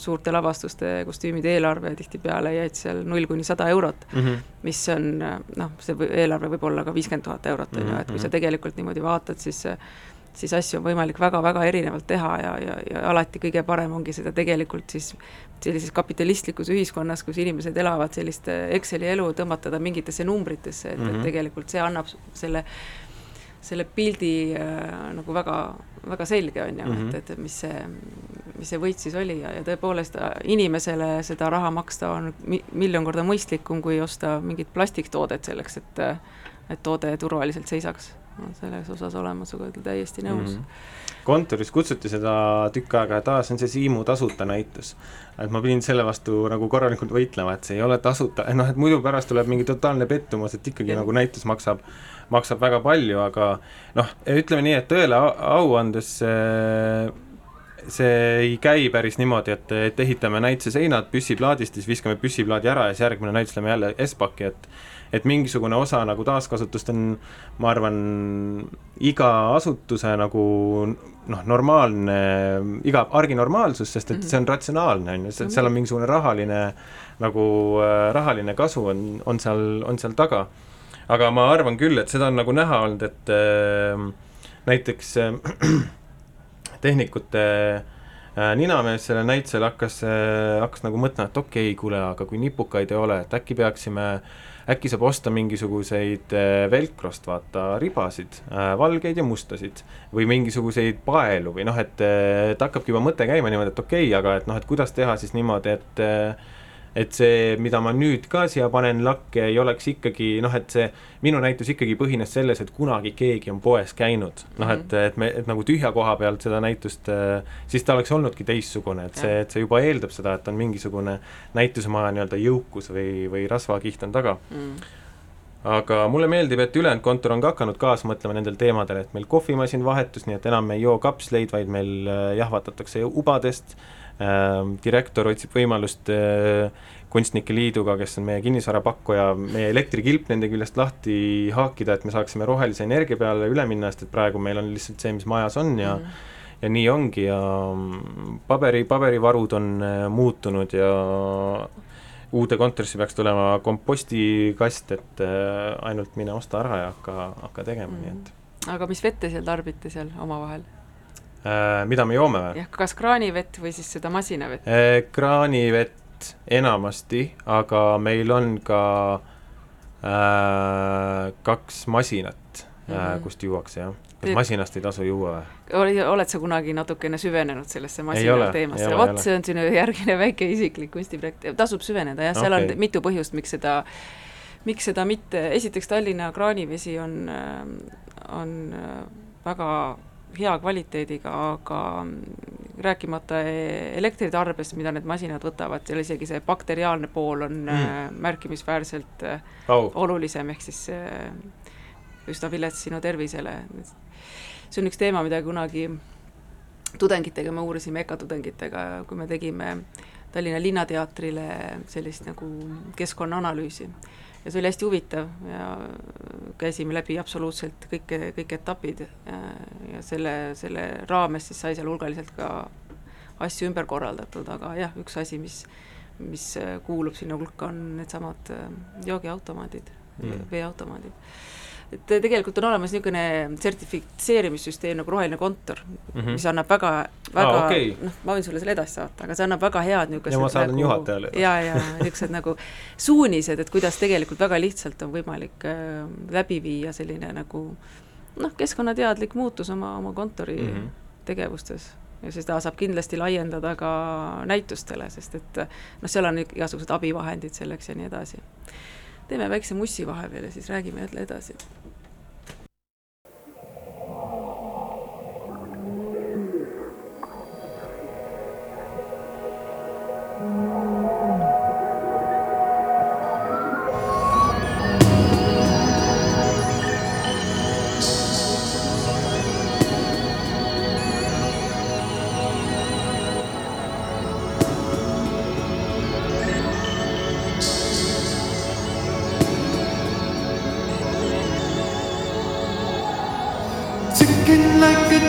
suurte lavastuste kostüümide eelarve tihtipeale jäid seal null kuni sada eurot mm, -hmm. mis on äh, noh, see eelarve võib olla ka viiskümmend tuhat eurot, on ju, et kui sa mhm. tegelikult niimoodi vaatad, siis siis asju on võimalik väga-väga erinevalt teha ja, ja, ja alati kõige parem ongi seda tegelikult siis sellises kapitalistlikus ühiskonnas, kus inimesed elavad sellist Exceli elu, tõmmata ta mingitesse numbritesse, et mm, -hmm. et Mhm. tegelikult see annab selle, selle pildi äh, nagu väga, väga selge, on ju mm, -hmm. et, et mis see, mis see võit siis oli ja, ja tõepoolest äh, inimesele seda raha maksta on mi-, miljon korda mõistlikum, kui osta mingit plastiktoodet selleks, et et toode turvaliselt seisaks. Selles osas olen ma sinuga täiesti nõus mm. -hmm. kontoris kutsuti seda tükk aega, et aa, see on see Siimu tasuta näitus. et ma pidin selle vastu nagu korralikult võitlema, et see ei ole tasuta, noh et muidu pärast tuleb mingi totaalne pettumus, et ikkagi ja. nagu näitus maksab, maksab väga palju, aga noh, ütleme nii, et tõele au andes see see ei käi päris niimoodi, et, et ehitame näituse seinad püssiplaadist, siis viskame püssiplaadi ära ja siis järgmine näitus lähme jälle Espaki, et et mingisugune osa nagu taaskasutust on, ma arvan, iga asutuse nagu noh, normaalne, iga arginormaalsus, sest et see on ratsionaalne, on ju, seal on mingisugune rahaline nagu äh, rahaline kasu on, on seal, on seal taga. aga ma arvan küll, et seda on nagu näha olnud, et äh, näiteks äh, tehnikute äh, ninamees sellel näitusel hakkas äh,, hakkas nagu mõtlema, et okei okay,, kuule, aga kui nipukaid ei ole, et äkki peaksime äkki saab osta mingisuguseid äh, velcrost vaata ribasid äh,, valgeid ja mustasid või mingisuguseid paelu või noh, et, et hakkabki juba mõte käima niimoodi, et okei okay,, aga et noh, et kuidas teha siis niimoodi, et et see, mida ma nüüd ka siia panen lakke, ei oleks ikkagi noh, et see minu näitus ikkagi põhines selles, et kunagi keegi on poes käinud, noh et, et me, et nagu tühja koha pealt seda näitust, siis ta oleks olnudki teistsugune, et see, et see juba eeldab seda, et on mingisugune näitusemaja nii-öelda jõukus või, või rasvakiht on taga. Mm. Aga mulle meeldib, et ülejäänud kontor on ka hakanud kaasa mõtlema nendel teemadel, et meil kohvimasin vahetus, nii et enam ei joo kapsleid, vaid meil jahvatatakse ubadest. äh,, direktor otsib võimalust äh, Kunstnike Liiduga, kes on meie kinnisvarapakkuja, meie elektrikilp nende küljest lahti haakida, et me saaksime rohelise energia peale üle minna, sest et praegu meil on lihtsalt see, mis majas on ja mm. ja nii ongi ja paberi, paberivarud on äh, muutunud ja uude kontorisse peaks tulema kompostikast, et äh, ainult mine osta ära ja hakka, hakka tegema mm, -hmm. nii et. aga mis vett te seal tarbite seal omavahel? Mida me joome või? jah, kas kraanivett või siis seda masinavett äh,? kraanivett enamasti, aga meil on ka äh, kaks masinat mm, -hmm. äh, kust juuakse, jah kas masinast ei tasu juua või? oled sa kunagi natukene süvenenud sellesse masina teemasse? vot see on sinu järgmine väike isiklik kunstiprojekt, tasub süveneda jah, seal okay. on mitu põhjust, miks seda, miks seda mitte, esiteks Tallinna kraanivesi on, on väga hea kvaliteediga, aga rääkimata elektritarbest, mida need masinad võtavad, seal isegi see bakteriaalne pool on mm. märkimisväärselt oh. olulisem, ehk siis üsna vilets sinu tervisele. see on üks teema, mida kunagi tudengitega me uurisime, EKA tudengitega, kui me tegime Tallinna Linnateatrile sellist nagu keskkonnaanalüüsi. Ja see oli hästi huvitav ja käisime läbi absoluutselt kõik, kõik etapid ja, ja selle, selle raames siis sai seal hulgaliselt ka asju ümber korraldatud, aga jah, üks asi, mis, mis kuulub sinna hulka, on needsamad joogiautomaadid mm., veeautomaadid et tegelikult on olemas niisugune sertifitseerimissüsteem nagu Roheline kontor mm, -hmm. mis annab väga, väga ah, okay. noh, ma võin sulle selle edasi saata, aga see annab väga head niisugused ja ma saadan nagu, juhatajale. ja, ja niisugused nagu suunised, et kuidas tegelikult väga lihtsalt on võimalik äh, läbi viia selline nagu noh, keskkonnateadlik muutus oma, oma kontori mm -hmm. tegevustes ja seda saab kindlasti laiendada ka näitustele, sest et noh, seal on igasugused abivahendid selleks ja nii edasi teeme väikse mussi vahepeal ja siis räägime jälle edasi.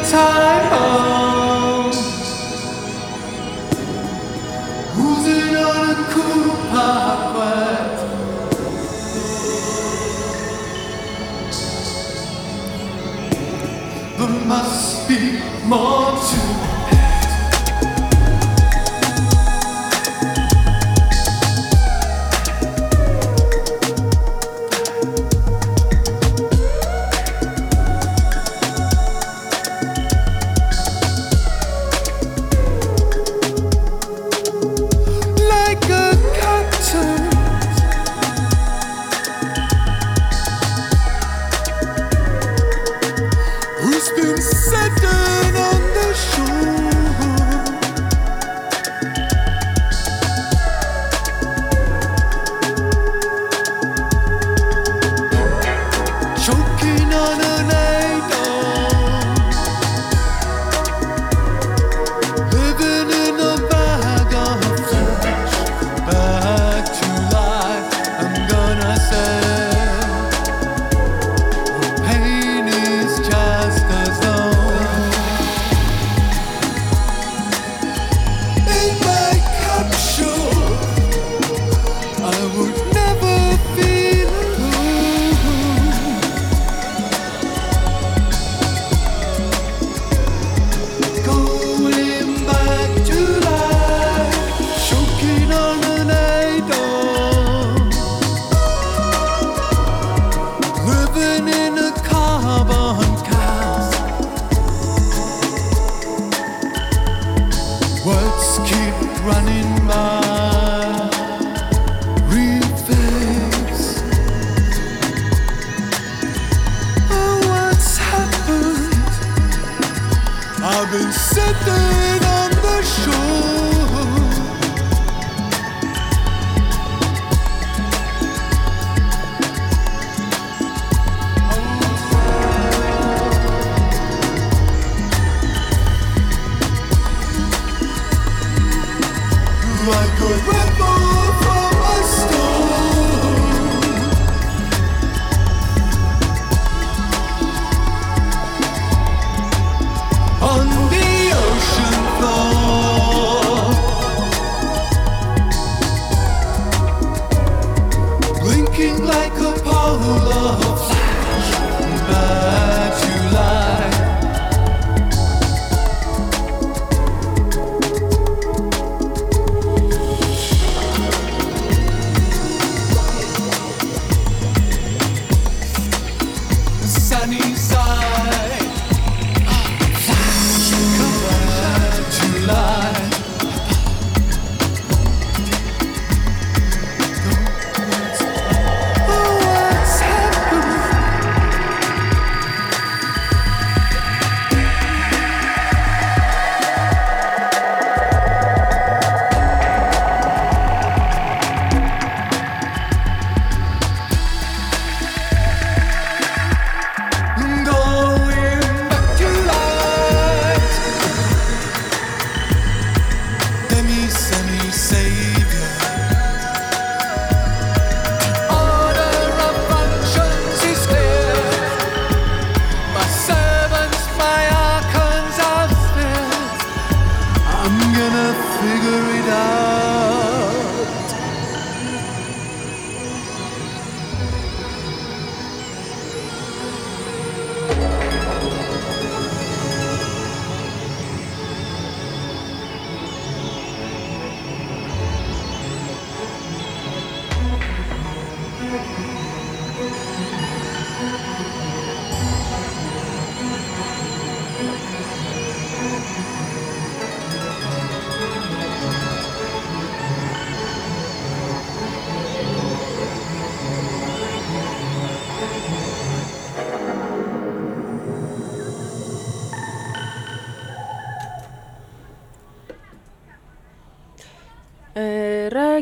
사랑.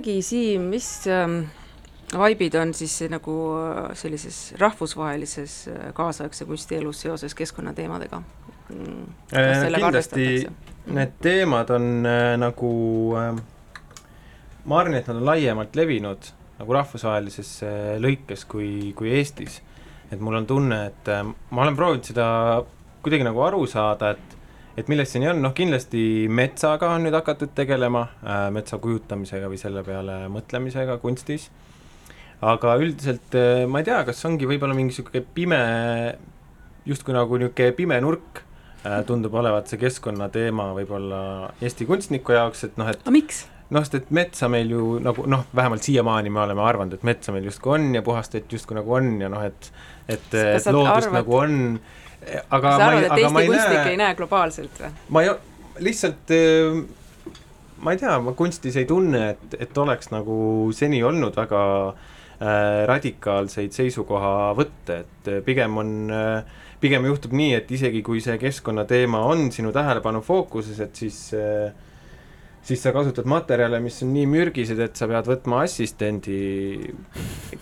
Räägi, Siim, mis ähm, vaibid on siis nagu äh, sellises rahvusvahelises äh, kaasaegse kunstielus seoses keskkonnateemadega mm,? Äh, kindlasti need teemad on äh, nagu äh, ma arvan, et nad on laiemalt levinud nagu rahvusvahelises äh, lõikes kui, kui Eestis. et mul on tunne, et äh, ma olen proovinud seda kuidagi nagu aru saada, et et millest see nii on, noh kindlasti metsaga on nüüd hakatud tegelema äh,, metsa kujutamisega või selle peale mõtlemisega kunstis, aga üldiselt äh, ma ei tea, kas ongi võib-olla mingi niisugune pime, justkui nagu niisugune pime nurk äh, tundub olevat see keskkonnateema võib-olla Eesti kunstniku jaoks, et noh, et aga miks? noh, sest et metsa meil ju nagu noh, vähemalt siiamaani me oleme arvanud, et metsa meil justkui on ja puhast vett justkui nagu on ja noh, et et, et loodust arvad- nagu on, aga sa ma arvad, et Eesti ei kunstnik näe ei näe globaalselt või? ma ei, lihtsalt äh, ma ei tea, ma kunstis ei tunne, et, et oleks nagu seni olnud väga äh, radikaalseid seisukohavõtte, et äh, pigem on äh, pigem juhtub nii, et isegi kui see keskkonnateema on sinu tähelepanu fookuses, et siis äh, siis sa kasutad materjale, mis on nii mürgised, et sa pead võtma assistendi,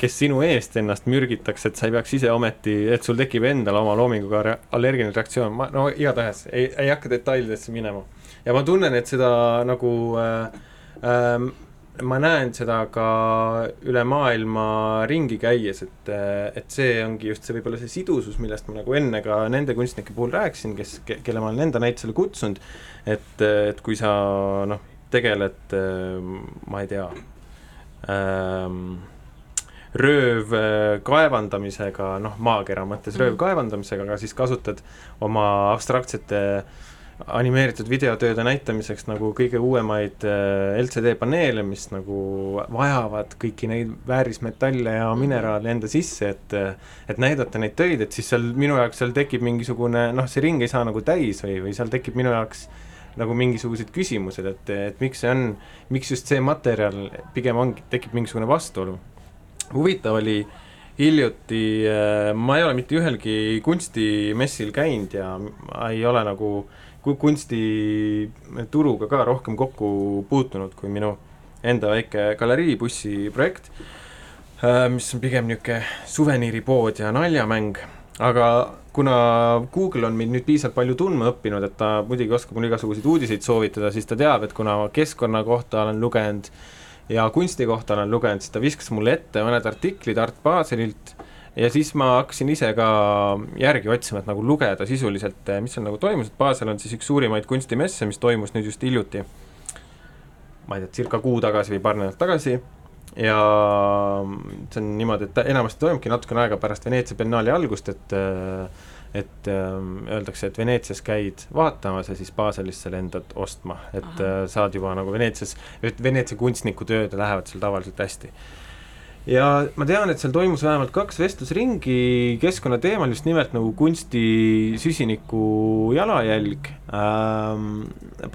kes sinu eest ennast mürgitaks, et sa ei peaks ise ometi, et sul tekib endal oma loominguga rea- allergiline reaktsioon, ma no igatahes ei, ei hakka detailidesse minema. ja ma tunnen, et seda nagu äh, äh, ma näen seda ka üle maailma ringi käies, et, et see ongi just see võib-olla see sidusus, millest ma nagu enne ka nende kunstnike puhul rääkisin, kes, kelle ma olen enda näitusele kutsunud, et, et kui sa noh, tegeled, ma ei tea ähm,, rööv äh, kaevandamisega, noh, maakera mõttes rööv kaevandamisega, aga siis kasutad oma abstraktsete animeeritud videotööde näitamiseks nagu kõige uuemaid äh, LCD paneele, mis nagu vajavad kõiki neid väärismetalle ja mineraale enda sisse, et et näidata neid töid, et siis seal minu jaoks seal tekib mingisugune noh, see ring ei saa nagu täis või, või seal tekib minu jaoks nagu mingisugused küsimused, et, et miks see on, miks just see materjal pigem ongi, tekib mingisugune vastuolu. huvitav oli hiljuti, ma ei ole mitte ühelgi kunstimessil käinud ja ma ei ole nagu ku- kunstituruga ka rohkem kokku puutunud kui minu enda väike galeriibussi projekt, mis on pigem niisugune suveniiripood ja naljamäng, aga kuna Google on mind nüüd piisavalt palju tundma õppinud, et ta muidugi oskab mulle igasuguseid uudiseid soovitada, siis ta teab, et kuna ma keskkonna kohta olen lugenud ja kunsti kohta olen lugenud, siis ta viskas mulle ette mõned artiklid Art Baselilt ja siis ma hakkasin ise ka järgi otsima, et nagu lugeda sisuliselt, mis seal nagu toimus, et Basel on siis üks suurimaid kunstimesse, mis toimus nüüd just hiljuti. ma ei tea, circa kuu tagasi või paar nädalat tagasi ja see on niimoodi, et enamasti toimubki natukene aega pärast Veneetsia biennaali algust, et et ähm, öeldakse, et Veneetsias käid vaatamas ja siis Baselisse lendad ostma, et Ahah. äh, saad juba nagu Veneetsias, et Veneetsia kunstniku tööd lähevad seal tavaliselt hästi. Ja ma tean, et seal toimus vähemalt kaks vestlusringi keskkonna teemal, just nimelt nagu kunsti süsiniku jalajälg. Ähm,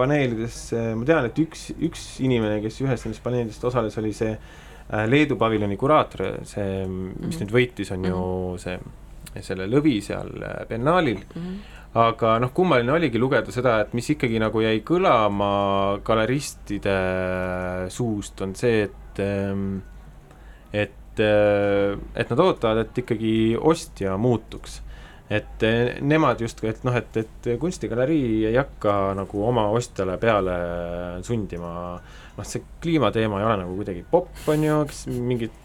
paneelides, ma tean, et üks, üks inimene, kes ühes nendest paneelidest osales, oli see äh, Leedu paviljoni kuraator, see, mis Mhm. nüüd võitis, on ju see, selle lõvi seal äh, biennaalil Mhm. aga noh, kummaline oligi lugeda seda, et mis ikkagi nagu jäi kõlama galeristide suust, on see, et ähm, et, äh, et nad ootavad, et ikkagi ostja muutuks. et äh, nemad justkui, et noh, et, et kunstigalerii ei hakka nagu oma ostjale peale sundima, noh, see kliimateema ei ole nagu kuidagi popp, on ju, kes mingeid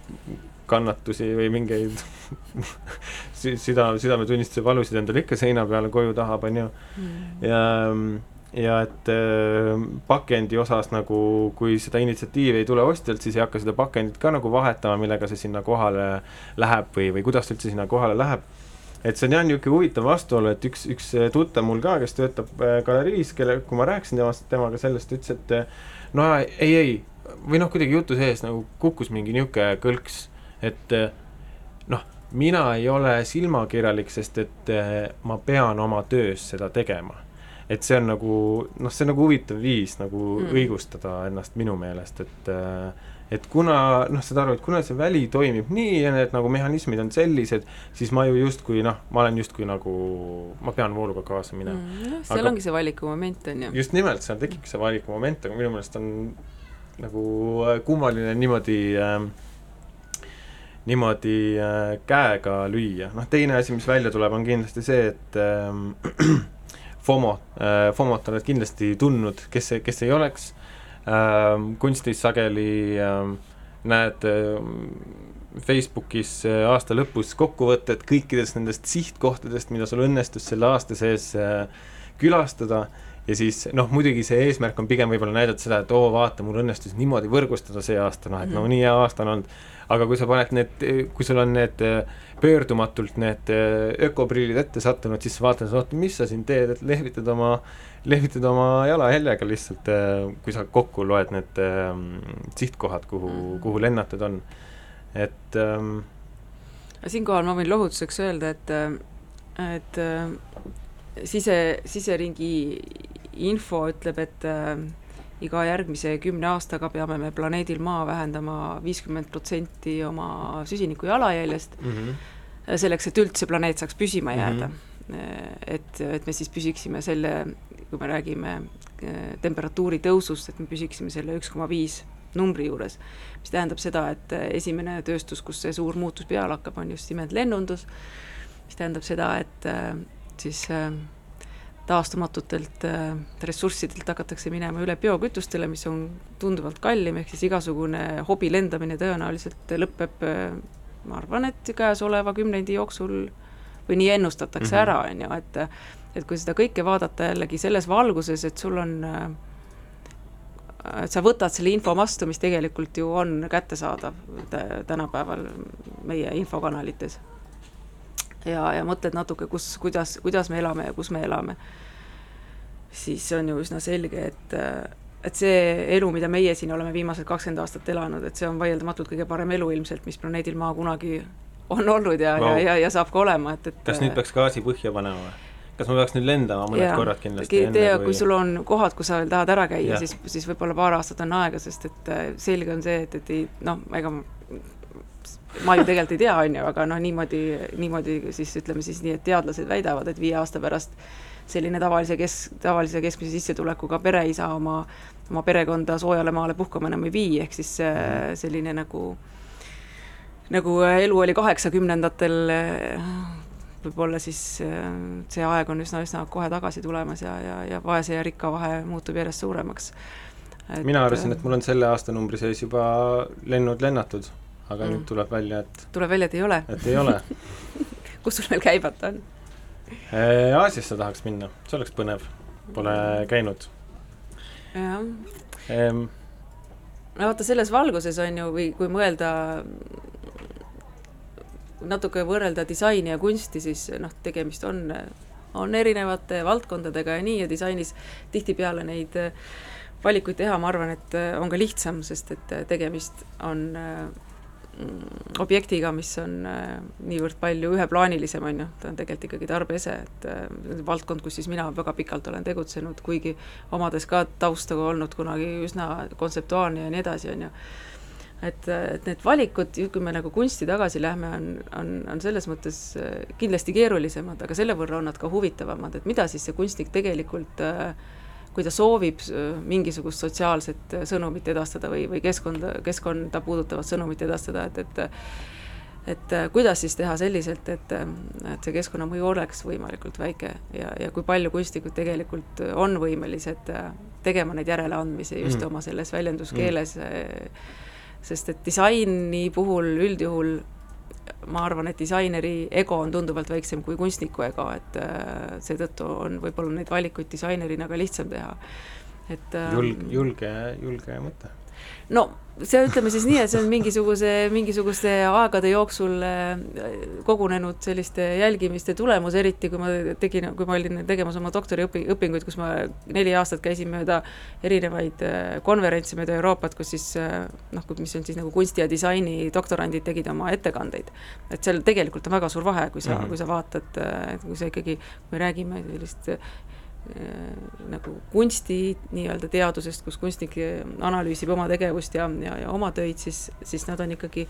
kannatusi või mingeid sü- süda, südametunnistuse valusid endale ikka seina peale koju tahab, on ju ja, ja et äh, pakendi osas nagu, kui seda initsiatiivi ei tule ostjalt, siis ei hakka seda pakendit ka nagu vahetama, millega see sinna kohale läheb või, või kuidas ta üldse sinna kohale läheb. Et see on jah, niisugune huvitav vastuolu, et üks, üks tuttav mul ka, kes töötab äh, galeriis, kelle, kui ma rääkisin temast, temaga sellest, ütles, et äh, no ei, ei, või noh, kuidagi jutu sees nagu kukkus mingi niisugune kõlks, et noh, mina ei ole silmakirjalik, sest et ma pean oma töös seda tegema et see on nagu noh, see on nagu huvitav viis nagu mm. õigustada ennast minu meelest, et äh, et kuna noh, saad aru, et kuna see väli toimib nii ja need nagu mehhanismid on sellised, siis ma ju justkui noh, ma olen justkui nagu, ma pean vooluga kaasa minema mm.. Jah, seal Aga- ongi see valikumoment, on ju. just nimelt, seal tekibki see valikumoment, aga minu meelest on nagu äh, kummaline niimoodi äh, niimoodi äh, käega lüüa, noh teine asi, mis välja tuleb, on kindlasti see, et ähm, FOMO äh,, FOMO-t oled kindlasti tundnud, kes, kes ei oleks kunstis sageli ähm, näed ähm, Facebookis aasta lõpus kokkuvõtted kõikidest nendest sihtkohtadest, mida sul õnnestus selle aasta sees külastada. Ja siis noh, muidugi see eesmärk on pigem võib-olla näidata seda, et oo, vaata, mul õnnestus niimoodi võrgustada see aasta, noh et no nii hea aasta on olnud, aga kui sa paned need, kui sul on need pöördumatult need ökoprillid ette sattunud, siis sa vaatad, oota, mis sa siin teed, et lehvitad oma, lehvitad oma jalajäljega lihtsalt, eh, kui sa kokku loed need äh, sihtkohad, kuhu, kuhu lennatud on. et ähm, siinkohal ma võin lohutuseks öelda, et, et äh, sise, siseringi info ütleb, et äh, iga järgmise kümne aastaga peame me planeedil Maa vähendama viiskümmend protsenti oma süsiniku jalajäljest mm, -hmm. selleks, et üldse planeet saaks püsima jääda mm. -hmm. et, et me siis püsiksime selle, kui me räägime äh, temperatuuri tõusust, et me püsiksime selle üks koma viis numbri juures, mis tähendab seda, et esimene tööstus, kus see suur muutus peale hakkab, on just nimelt lennundus, mis tähendab seda, et äh, siis äh, taastumatutelt äh, ressurssidelt hakatakse minema üle biokütustele, mis on tunduvalt kallim, ehk siis igasugune hobi lendamine tõenäoliselt lõpeb, äh, ma arvan, et käesoleva kümnendi jooksul või nii ennustatakse mm -hmm. ära, on ju, et et kui seda kõike vaadata jällegi selles valguses, et sul on et sa võtad selle info vastu, mis tegelikult ju on kättesaadav tänapäeval meie infokanalites ja, ja mõtled natuke, kus, kuidas, kuidas me elame ja kus me elame, siis on ju üsna selge, et et see elu, mida meie siin oleme viimased kakskümmend aastat elanud, et see on vaieldamatult kõige parem elu ilmselt, mis planeedil Maa kunagi on olnud ja wow., ja, ja, ja saab ka olema, et, et kas nüüd peaks gaasi põhja panema või? Kas ma peaks nüüd lendama mõned ja, korrad kindlasti enne tea, kui sul on kohad, kus sa veel tahad ära käia, siis, siis võib-olla paar aastat on aega, sest et äh, selge on see, et, et ei noh, ega ma ju tegelikult ei tea, on ju, aga noh, niimoodi, niimoodi siis ütleme siis nii, et teadlased väidavad, et viie aasta pärast selline tavalise kes-, tavalise keskmise sissetulekuga pereisa oma, oma perekonda soojale maale puhkama enam ei vii, ehk siis mhm. selline nagu, nagu elu oli kaheksakümnendatel, võib-olla siis see aeg on üsna-üsna kohe tagasi tulemas ja, ja, ja vaese ja rikka vahe muutub järjest suuremaks. mina arvasin, et mul on selle aastanumbri sees juba lennud lennatud aga mm. nüüd tuleb välja, et tuleb välja, et ei ole? et ei ole kus sul veel käibata on? Äh, Aasiasse tahaks minna, see oleks põnev, pole käinud. jah ehm.. no vaata, selles valguses on ju, või kui mõelda natuke võrrelda disaini ja kunsti, siis noh, tegemist on, on erinevate valdkondadega ja nii, ja disainis tihtipeale neid valikuid teha, ma arvan, et on ka lihtsam, sest et tegemist on objektiga, mis on äh, niivõrd palju üheplaanilisem, on ju, ta on tegelikult ikkagi tarbeese, et äh, valdkond, kus siis mina väga pikalt olen tegutsenud, kuigi omades ka tausta olnud kunagi üsna kontseptuaalne ja nii edasi, on ju. Et, et need valikud, kui me nagu kunsti tagasi lähme, on, on, on selles mõttes äh, kindlasti keerulisemad, aga selle võrra on nad ka huvitavamad, et mida siis see kunstnik tegelikult äh, kui ta soovib äh, mingisugust sotsiaalset sõnumit edastada või, või keskkonda, keskkonda puudutavat sõnumit edastada, et, et et kuidas siis teha selliselt, et, et see keskkonnamõju oleks võimalikult väike ja, ja kui palju kunstnikud tegelikult on võimelised tegema neid järeleandmisi just mm. oma selles väljenduskeeles mm., sest et disaini puhul üldjuhul ma arvan, et disaineri ego on tunduvalt väiksem kui kunstniku ego, et äh, seetõttu on võib-olla neid valikuid disainerina ka lihtsam teha, et äh, julge, julge, julge mõte. no see, ütleme siis nii, et see on mingisuguse, mingisuguste aegade jooksul äh, kogunenud selliste jälgimiste tulemus, eriti kui ma tegin, kui ma olin tegemas oma doktoriõpi-, õpinguid, kus ma neli aastat käisin mööda erinevaid äh, konverentse mööda Euroopat, kus siis äh, noh, mis on siis nagu kunsti ja disaini doktorandid tegid oma ettekandeid. et seal tegelikult on väga suur vahe, kui sa mm, -hmm. kui sa vaatad, kui sa ikkagi, kui me räägime sellist nagu kunsti nii-öelda teadusest, kus kunstnik analüüsib oma tegevust ja, ja, ja oma töid, siis, siis nad on ikkagi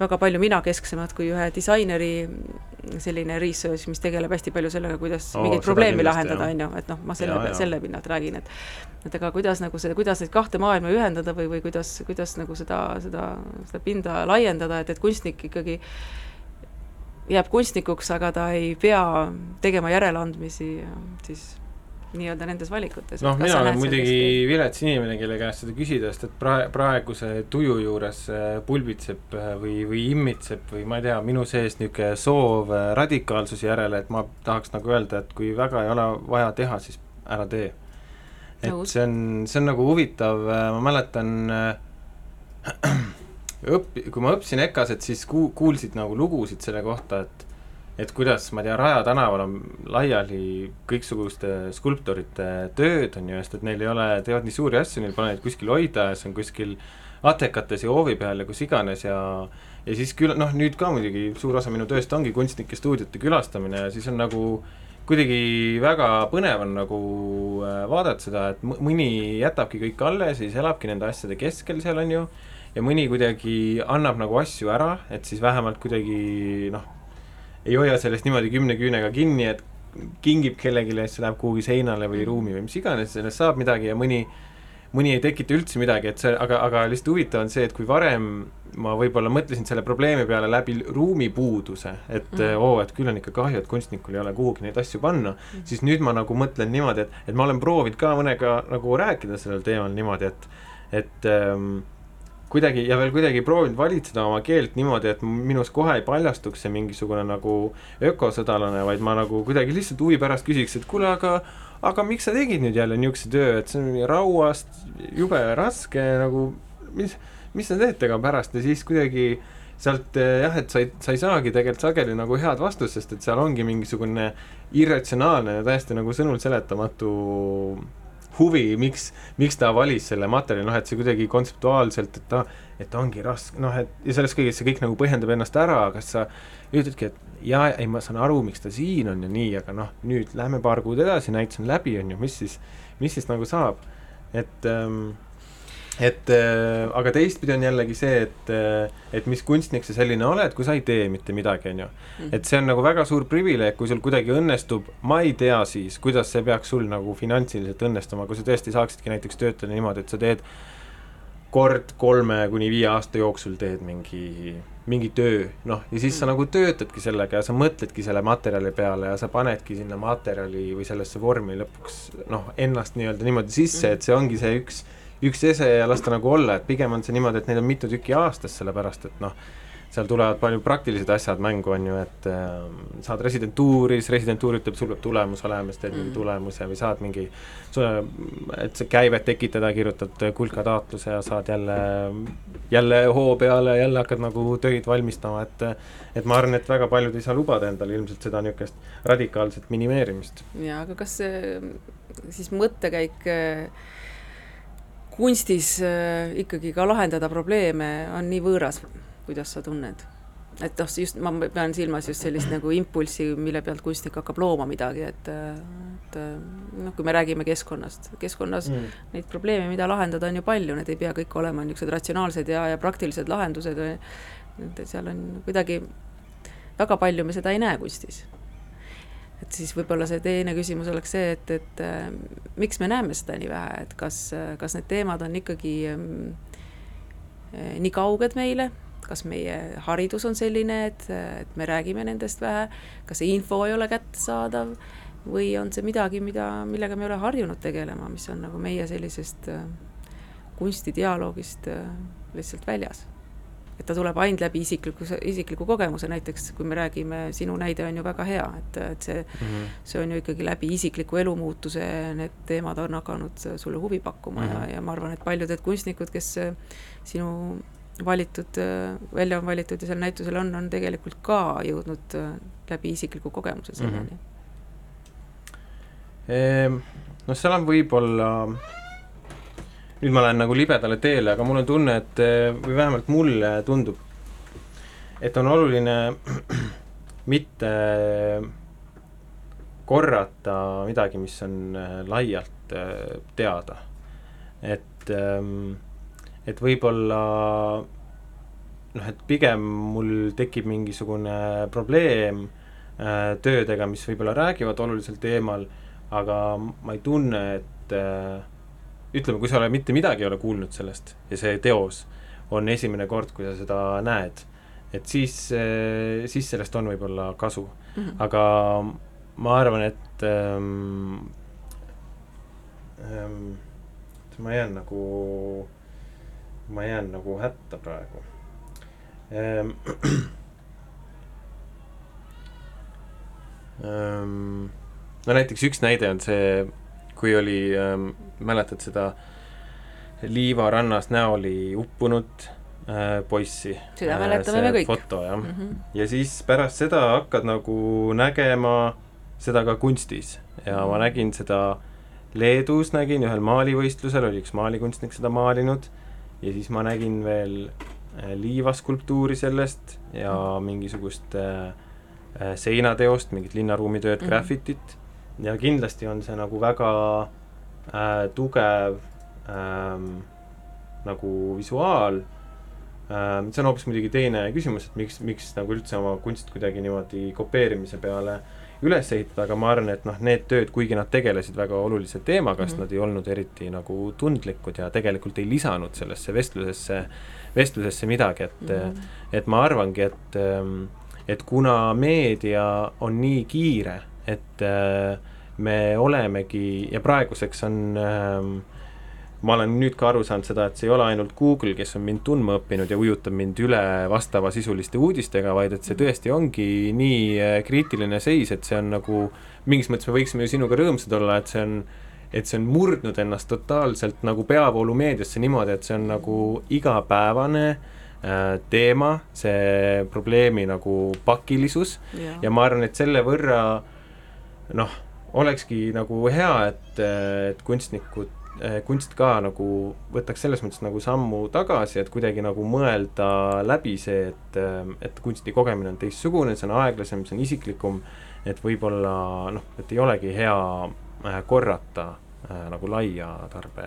väga palju minakesksemad kui ühe disaineri selline research, mis tegeleb hästi palju sellega, kuidas oh, mingeid probleemi lahendada, on ju, et noh, ma selle, selle pinnalt räägin, et et aga kuidas nagu see, kuidas neid kahte maailma ühendada või, või kuidas, kuidas nagu seda, seda, seda pinda laiendada, et, et kunstnik ikkagi jääb kunstnikuks, aga ta ei pea tegema järeleandmisi siis nii-öelda nendes valikutes. noh, mina olen muidugi vilets inimene, kelle käest seda küsida, sest et prae-, praeguse tuju juures äh, pulbitseb äh, või, või immitseb või ma ei tea, minu sees niisugune soov radikaalsuse järele, et ma tahaks nagu öelda, et kui väga ei ole vaja teha, siis ära tee et see on, see on nagu huvitav, ma mäletan äh, õppi-, kui ma õppisin EKA-s, et siis ku-, kuulsid nagu lugusid selle kohta, et et kuidas, ma ei tea, Raja tänaval on laiali kõiksuguste skulptorite tööd, on ju, sest et neil ei ole, teevad nii suuri asju, neil pole neid kuskil hoida ja see on kuskil atekates ja hoovi peal ja kus iganes ja ja siis küll noh, nüüd ka muidugi suur osa minu tööst ongi kunstnike stuudiote külastamine ja siis on nagu kuidagi väga põnev on nagu äh, vaadata seda, et mõni jätabki kõik alles ja siis elabki nende asjade keskel seal, on ju, ja mõni kuidagi annab nagu asju ära, et siis vähemalt kuidagi noh, ei hoia sellest niimoodi kümne küünega kinni, et kingib kellelegi ja siis see läheb kuhugi seinale või ruumi või mis iganes, sellest saab midagi ja mõni mõni ei tekita üldse midagi, et see, aga, aga lihtsalt huvitav on see, et kui varem ma võib-olla mõtlesin selle probleemi peale läbi ruumipuuduse, et mm. oo, et küll on ikka kahju, et kunstnikul ei ole kuhugi neid asju panna mm, siis nüüd ma nagu mõtlen niimoodi, et, et ma olen proovinud ka mõnega nagu rääkida sellel teemal niimoodi, et et ähm, kuidagi ja veel kuidagi proovinud valitseda oma keelt niimoodi, et minus kohe ei paljastuks see mingisugune nagu ökosõdalane, vaid ma nagu kuidagi lihtsalt huvi pärast küsiks, et kuule, aga aga miks sa tegid nüüd jälle niisuguse töö, et see on rauast, jube raske nagu, mis, mis te teete ka pärast? Ja siis kuidagi sealt eh, jah, et sa ei, sa ei saagi tegelikult sageli nagu head vastust, sest et seal ongi mingisugune irratsionaalne ja täiesti nagu sõnul seletamatu huvi, miks, miks ta valis selle materjali, noh et see kuidagi kontseptuaalselt, et ta, et ongi raske, noh et ja sellest kõigest see kõik nagu põhjendab ennast ära, kas sa ütledki, et jaa, ei ma saan aru, miks ta siin on ja nii, aga noh, nüüd lähme paar kuud edasi, näitus on läbi, on ju, mis siis, mis siis nagu saab, et ähm, et äh, aga teistpidi on jällegi see, et äh, et mis kunstnik sa selline oled, kui sa ei tee mitte midagi, on ju. et see on nagu väga suur privileeg, kui sul kuidagi õnnestub, ma ei tea siis, kuidas see peaks sul nagu finantsiliselt õnnestuma, kui sa tõesti saaksidki näiteks töötada niimoodi, et sa teed kord kolme kuni viie aasta jooksul teed mingi, mingi töö, noh, ja siis sa nagu töötadki sellega ja sa mõtledki selle materjali peale ja sa panedki sinna materjali või sellesse vormi lõpuks noh, ennast nii-öelda niimoodi sisse, et see ongi see üks üks ese ja las ta nagu olla, et pigem on see niimoodi, et neid on mitu tükki aastas, sellepärast et noh, seal tulevad palju praktilised asjad mängu, on ju, et äh, saad residentuuri, siis residentuur ütleb, sul peab tulemus olema, siis teed mingi Mm. tulemuse või saad mingi, et see käivet tekitada, kirjutad kulka taotluse ja saad jälle, jälle hoo peale, jälle hakkad nagu töid valmistama, et et ma arvan, et väga paljud ei saa lubada endale ilmselt seda niisugust radikaalset minimeerimist. jaa, aga kas see siis mõttekäik äh, kunstis äh, ikkagi ka lahendada probleeme on nii võõras, kuidas sa tunned? et noh, just ma pean silmas just sellist nagu impulssi, mille pealt kunstnik hakkab looma midagi, et et noh, kui me räägime keskkonnast, keskkonnas mm. neid probleeme, mida lahendada, on ju palju, need ei pea kõik olema niisugused ratsionaalsed ja, ja praktilised lahendused et seal on kuidagi väga palju me seda ei näe kunstis et siis võib-olla see teine küsimus oleks see, et, et äh, miks me näeme seda nii vähe, et kas, kas need teemad on ikkagi ähm, äh, nii kauged meile, kas meie haridus on selline, et, et me räägime nendest vähe, kas see info ei ole kättesaadav? Või on see midagi, mida, millega me ei ole harjunud tegelema, mis on nagu meie sellisest äh, kunstidialoogist äh, lihtsalt väljas et ta tuleb ainult läbi isikliku, isikliku kogemuse, näiteks kui me räägime, sinu näide on ju väga hea, et, et see mm, -hmm. see on ju ikkagi läbi isikliku elumuutuse, need teemad on hakanud sulle huvi pakkuma mm -hmm. ja, ja ma arvan, et paljud need kunstnikud, kes sinu valitud, välja on valitud ja seal näitusel on, on tegelikult ka jõudnud läbi isikliku kogemuse selleni mm. -hmm. noh, seal on võib-olla nüüd ma lähen nagu libedale teele, aga mul on tunne, et või vähemalt mulle tundub, et on oluline mitte korrata midagi, mis on laialt teada. et, et võib-olla noh, et pigem mul tekib mingisugune probleem töödega, mis võib-olla räägivad olulisel teemal, aga ma ei tunne, et ütleme, kui sa ole mitte midagi ei ole kuulnud sellest ja see teos on esimene kord, kui sa seda näed, et siis, siis sellest on võib-olla kasu mm. -hmm. aga ma arvan, et ähm, ähm, ma jään nagu, ma jään nagu hätta praegu ähm,. Ähm, no näiteks üks näide on see kui oli ähm,, mäletad seda Liiva rannas näoli uppunud äh, poissi? Seda mäletame me kõik. foto, jah mm. Mhm. -hmm. ja siis pärast seda hakkad nagu nägema seda ka kunstis ja ma nägin seda Leedus nägin ühel maalivõistlusel, oli üks maalikunstnik seda maalinud ja siis ma nägin veel äh, liivaskulptuuri sellest ja mingisugust äh, äh, seinateost, mingit linnaruumitööd mm, Mhm. -hmm. graffitit ja kindlasti on see nagu väga äh, tugev ähm, nagu visuaal ähm,. see on hoopis muidugi teine küsimus, et miks, miks nagu üldse oma kunst kuidagi niimoodi kopeerimise peale üles ehitada, aga ma arvan, et noh, need tööd, kuigi nad tegelesid väga olulise teemaga, sest Mhm. nad ei olnud eriti nagu tundlikud ja tegelikult ei lisanud sellesse vestlusesse, vestlusesse midagi, et mm. -hmm. et ma arvangi, et ähm, et kuna meedia on nii kiire, et äh, me olemegi ja praeguseks on ähm, ma olen nüüd ka aru saanud seda, et see ei ole ainult Google, kes on mind tundma õppinud ja ujutab mind üle vastavasisuliste uudistega, vaid et see tõesti ongi nii äh, kriitiline seis, et see on nagu mingis mõttes me võiksime ju sinuga rõõmsad olla, et see on et see on murdnud ennast totaalselt nagu peavoolumeediasse niimoodi, et see on nagu igapäevane äh, teema, see probleemi nagu pakilisus. Ja, ja ma arvan, et selle võrra noh, olekski nagu hea, et, et kunstnikud, kunst ka nagu võtaks selles mõttes nagu sammu tagasi, et kuidagi nagu mõelda läbi see, et, et kunsti kogemine on teistsugune, see on aeglasem, see on isiklikum, et võib-olla noh, et ei olegi hea äh, korrata äh, nagu laia tarbe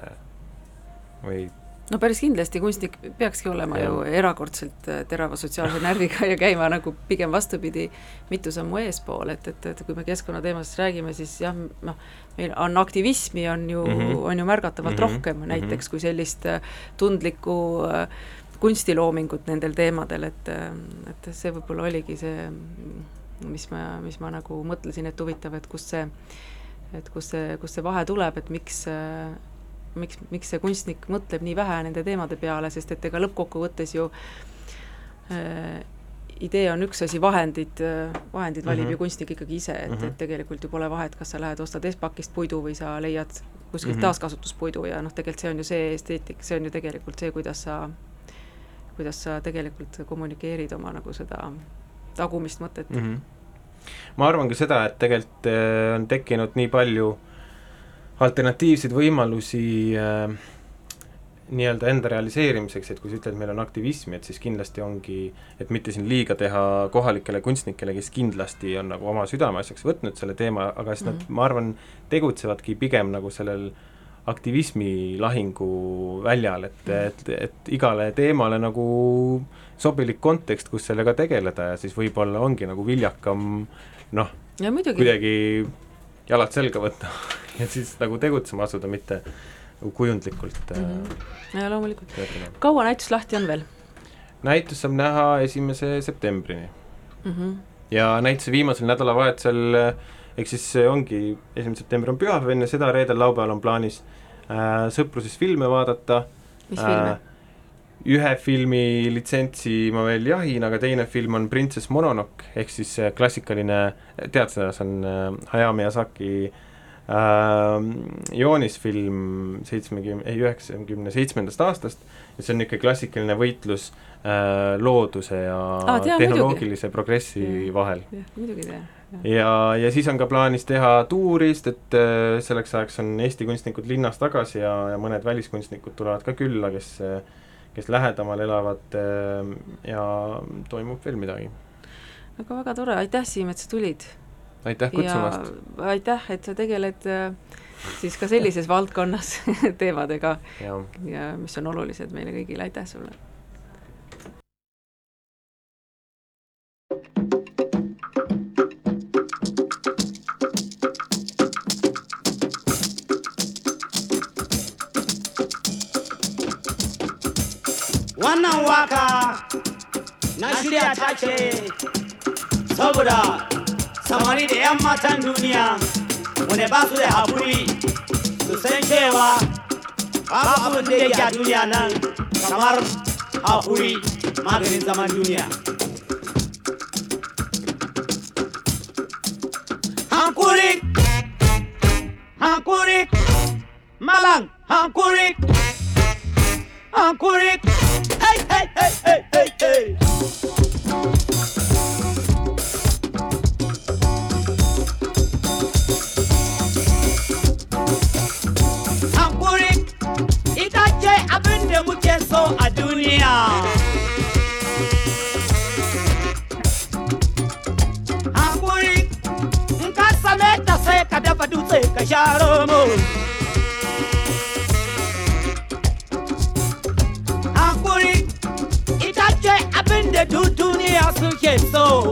või no päris kindlasti kunstnik peakski olema Jah. ju erakordselt äh, terava sotsiaalse närviga ja käima nagu pigem vastupidi, mitu sammu eespool, et, et, et kui me keskkonnateemast räägime, siis jah, noh, meil on aktivismi on ju mm. -hmm. on ju märgatavalt mm -hmm. rohkem mhm. näiteks kui sellist äh, tundlikku äh, kunstiloomingut nendel teemadel, et, et see võib-olla oligi see, mis ma, mis ma nagu mõtlesin, et huvitav, et kust see, et kust see, kust see vahe tuleb, et miks äh, miks, miks see kunstnik mõtleb nii vähe nende teemade peale, sest et ega lõppkokkuvõttes ju äh, idee on üks asi, vahendid äh,, vahendid valib mm Mhm. -hmm. ju kunstnik ikkagi ise, et mm, Mhm. -hmm. et tegelikult ju pole vahet, kas sa lähed ostad Espakist puidu või sa leiad kuskilt mm Mhm. -hmm. taaskasutuspuidu ja noh, tegelikult see on ju see esteetik, see on ju tegelikult see, kuidas sa, kuidas sa tegelikult kommunikeerid oma nagu seda tagumist mõtet mm. mm. -hmm. ma arvan ka seda, et tegelikult äh, on tekkinud nii palju alternatiivseid võimalusi äh, nii-öelda enda realiseerimiseks, et kui sa ütled, meil on aktivismi, et siis kindlasti ongi, et mitte siin liiga teha kohalikele kunstnikele, kes kindlasti on nagu oma südameasjaks võtnud selle teema, aga siis mm -hmm. nad, ma arvan, tegutsevadki pigem nagu sellel aktivismi lahingu väljal, et, et, et igale teemale nagu sobilik kontekst, kus sellega tegeleda ja siis võib-olla ongi nagu viljakam noh, kuidagi jalad selga võtta ja siis nagu tegutsema asuda, mitte kujundlikult mm Mhm. -hmm. ja loomulikult. kaua näitus lahti on veel näitus saab näha esimese septembrini mm? -hmm. ja näituse viimasel nädalavahetusel eh, ehk siis see ongi, esimene september on pühapäev, enne seda reedel-laupäeval on plaanis äh, sõpruses filme vaadata mis filme? Ühe filmi litsentsi ma veel jahin, aga teine film on Princess Mononoke ehk siis äh, klassikaline, tead seda, see on äh, Hayao Miyazaki äh, joonisfilm seitsmekümne, ei üheksakümne seitsmendast aastast ja see on niisugune klassikaline võitlus äh, looduse ja Aa, tean tehnoloogilise progressi Mm. vahel jah, muidugi tean. ja, ja siis on ka plaanis teha tuuri, sest et äh, selleks ajaks on Eesti kunstnikud linnas tagasi ja, ja mõned väliskunstnikud tulevad ka külla, kes, kes lähedamal elavad äh, ja toimub veel midagi. aga väga tore, aitäh, Siim, et sa tulid. aitäh kutsumast! aitäh, et sa tegeled äh, siis ka sellises valdkonnas teemadega ja ja mis on olulised meile kõigile, aitäh sulle! Wannan waƙa na shirya ta ce saboda samari da 'yan matan duniya wanda ba su da haƙuri su san cewa babu abin da yake a duniya nan kamar haƙuri maganin zaman duniya. Hankuri! Hankuri! malam hankuri hankuri hey hey ita ce abin da muke so a duniya. Hankuri in ka same sai ka dafa dutse ka sha Okay, so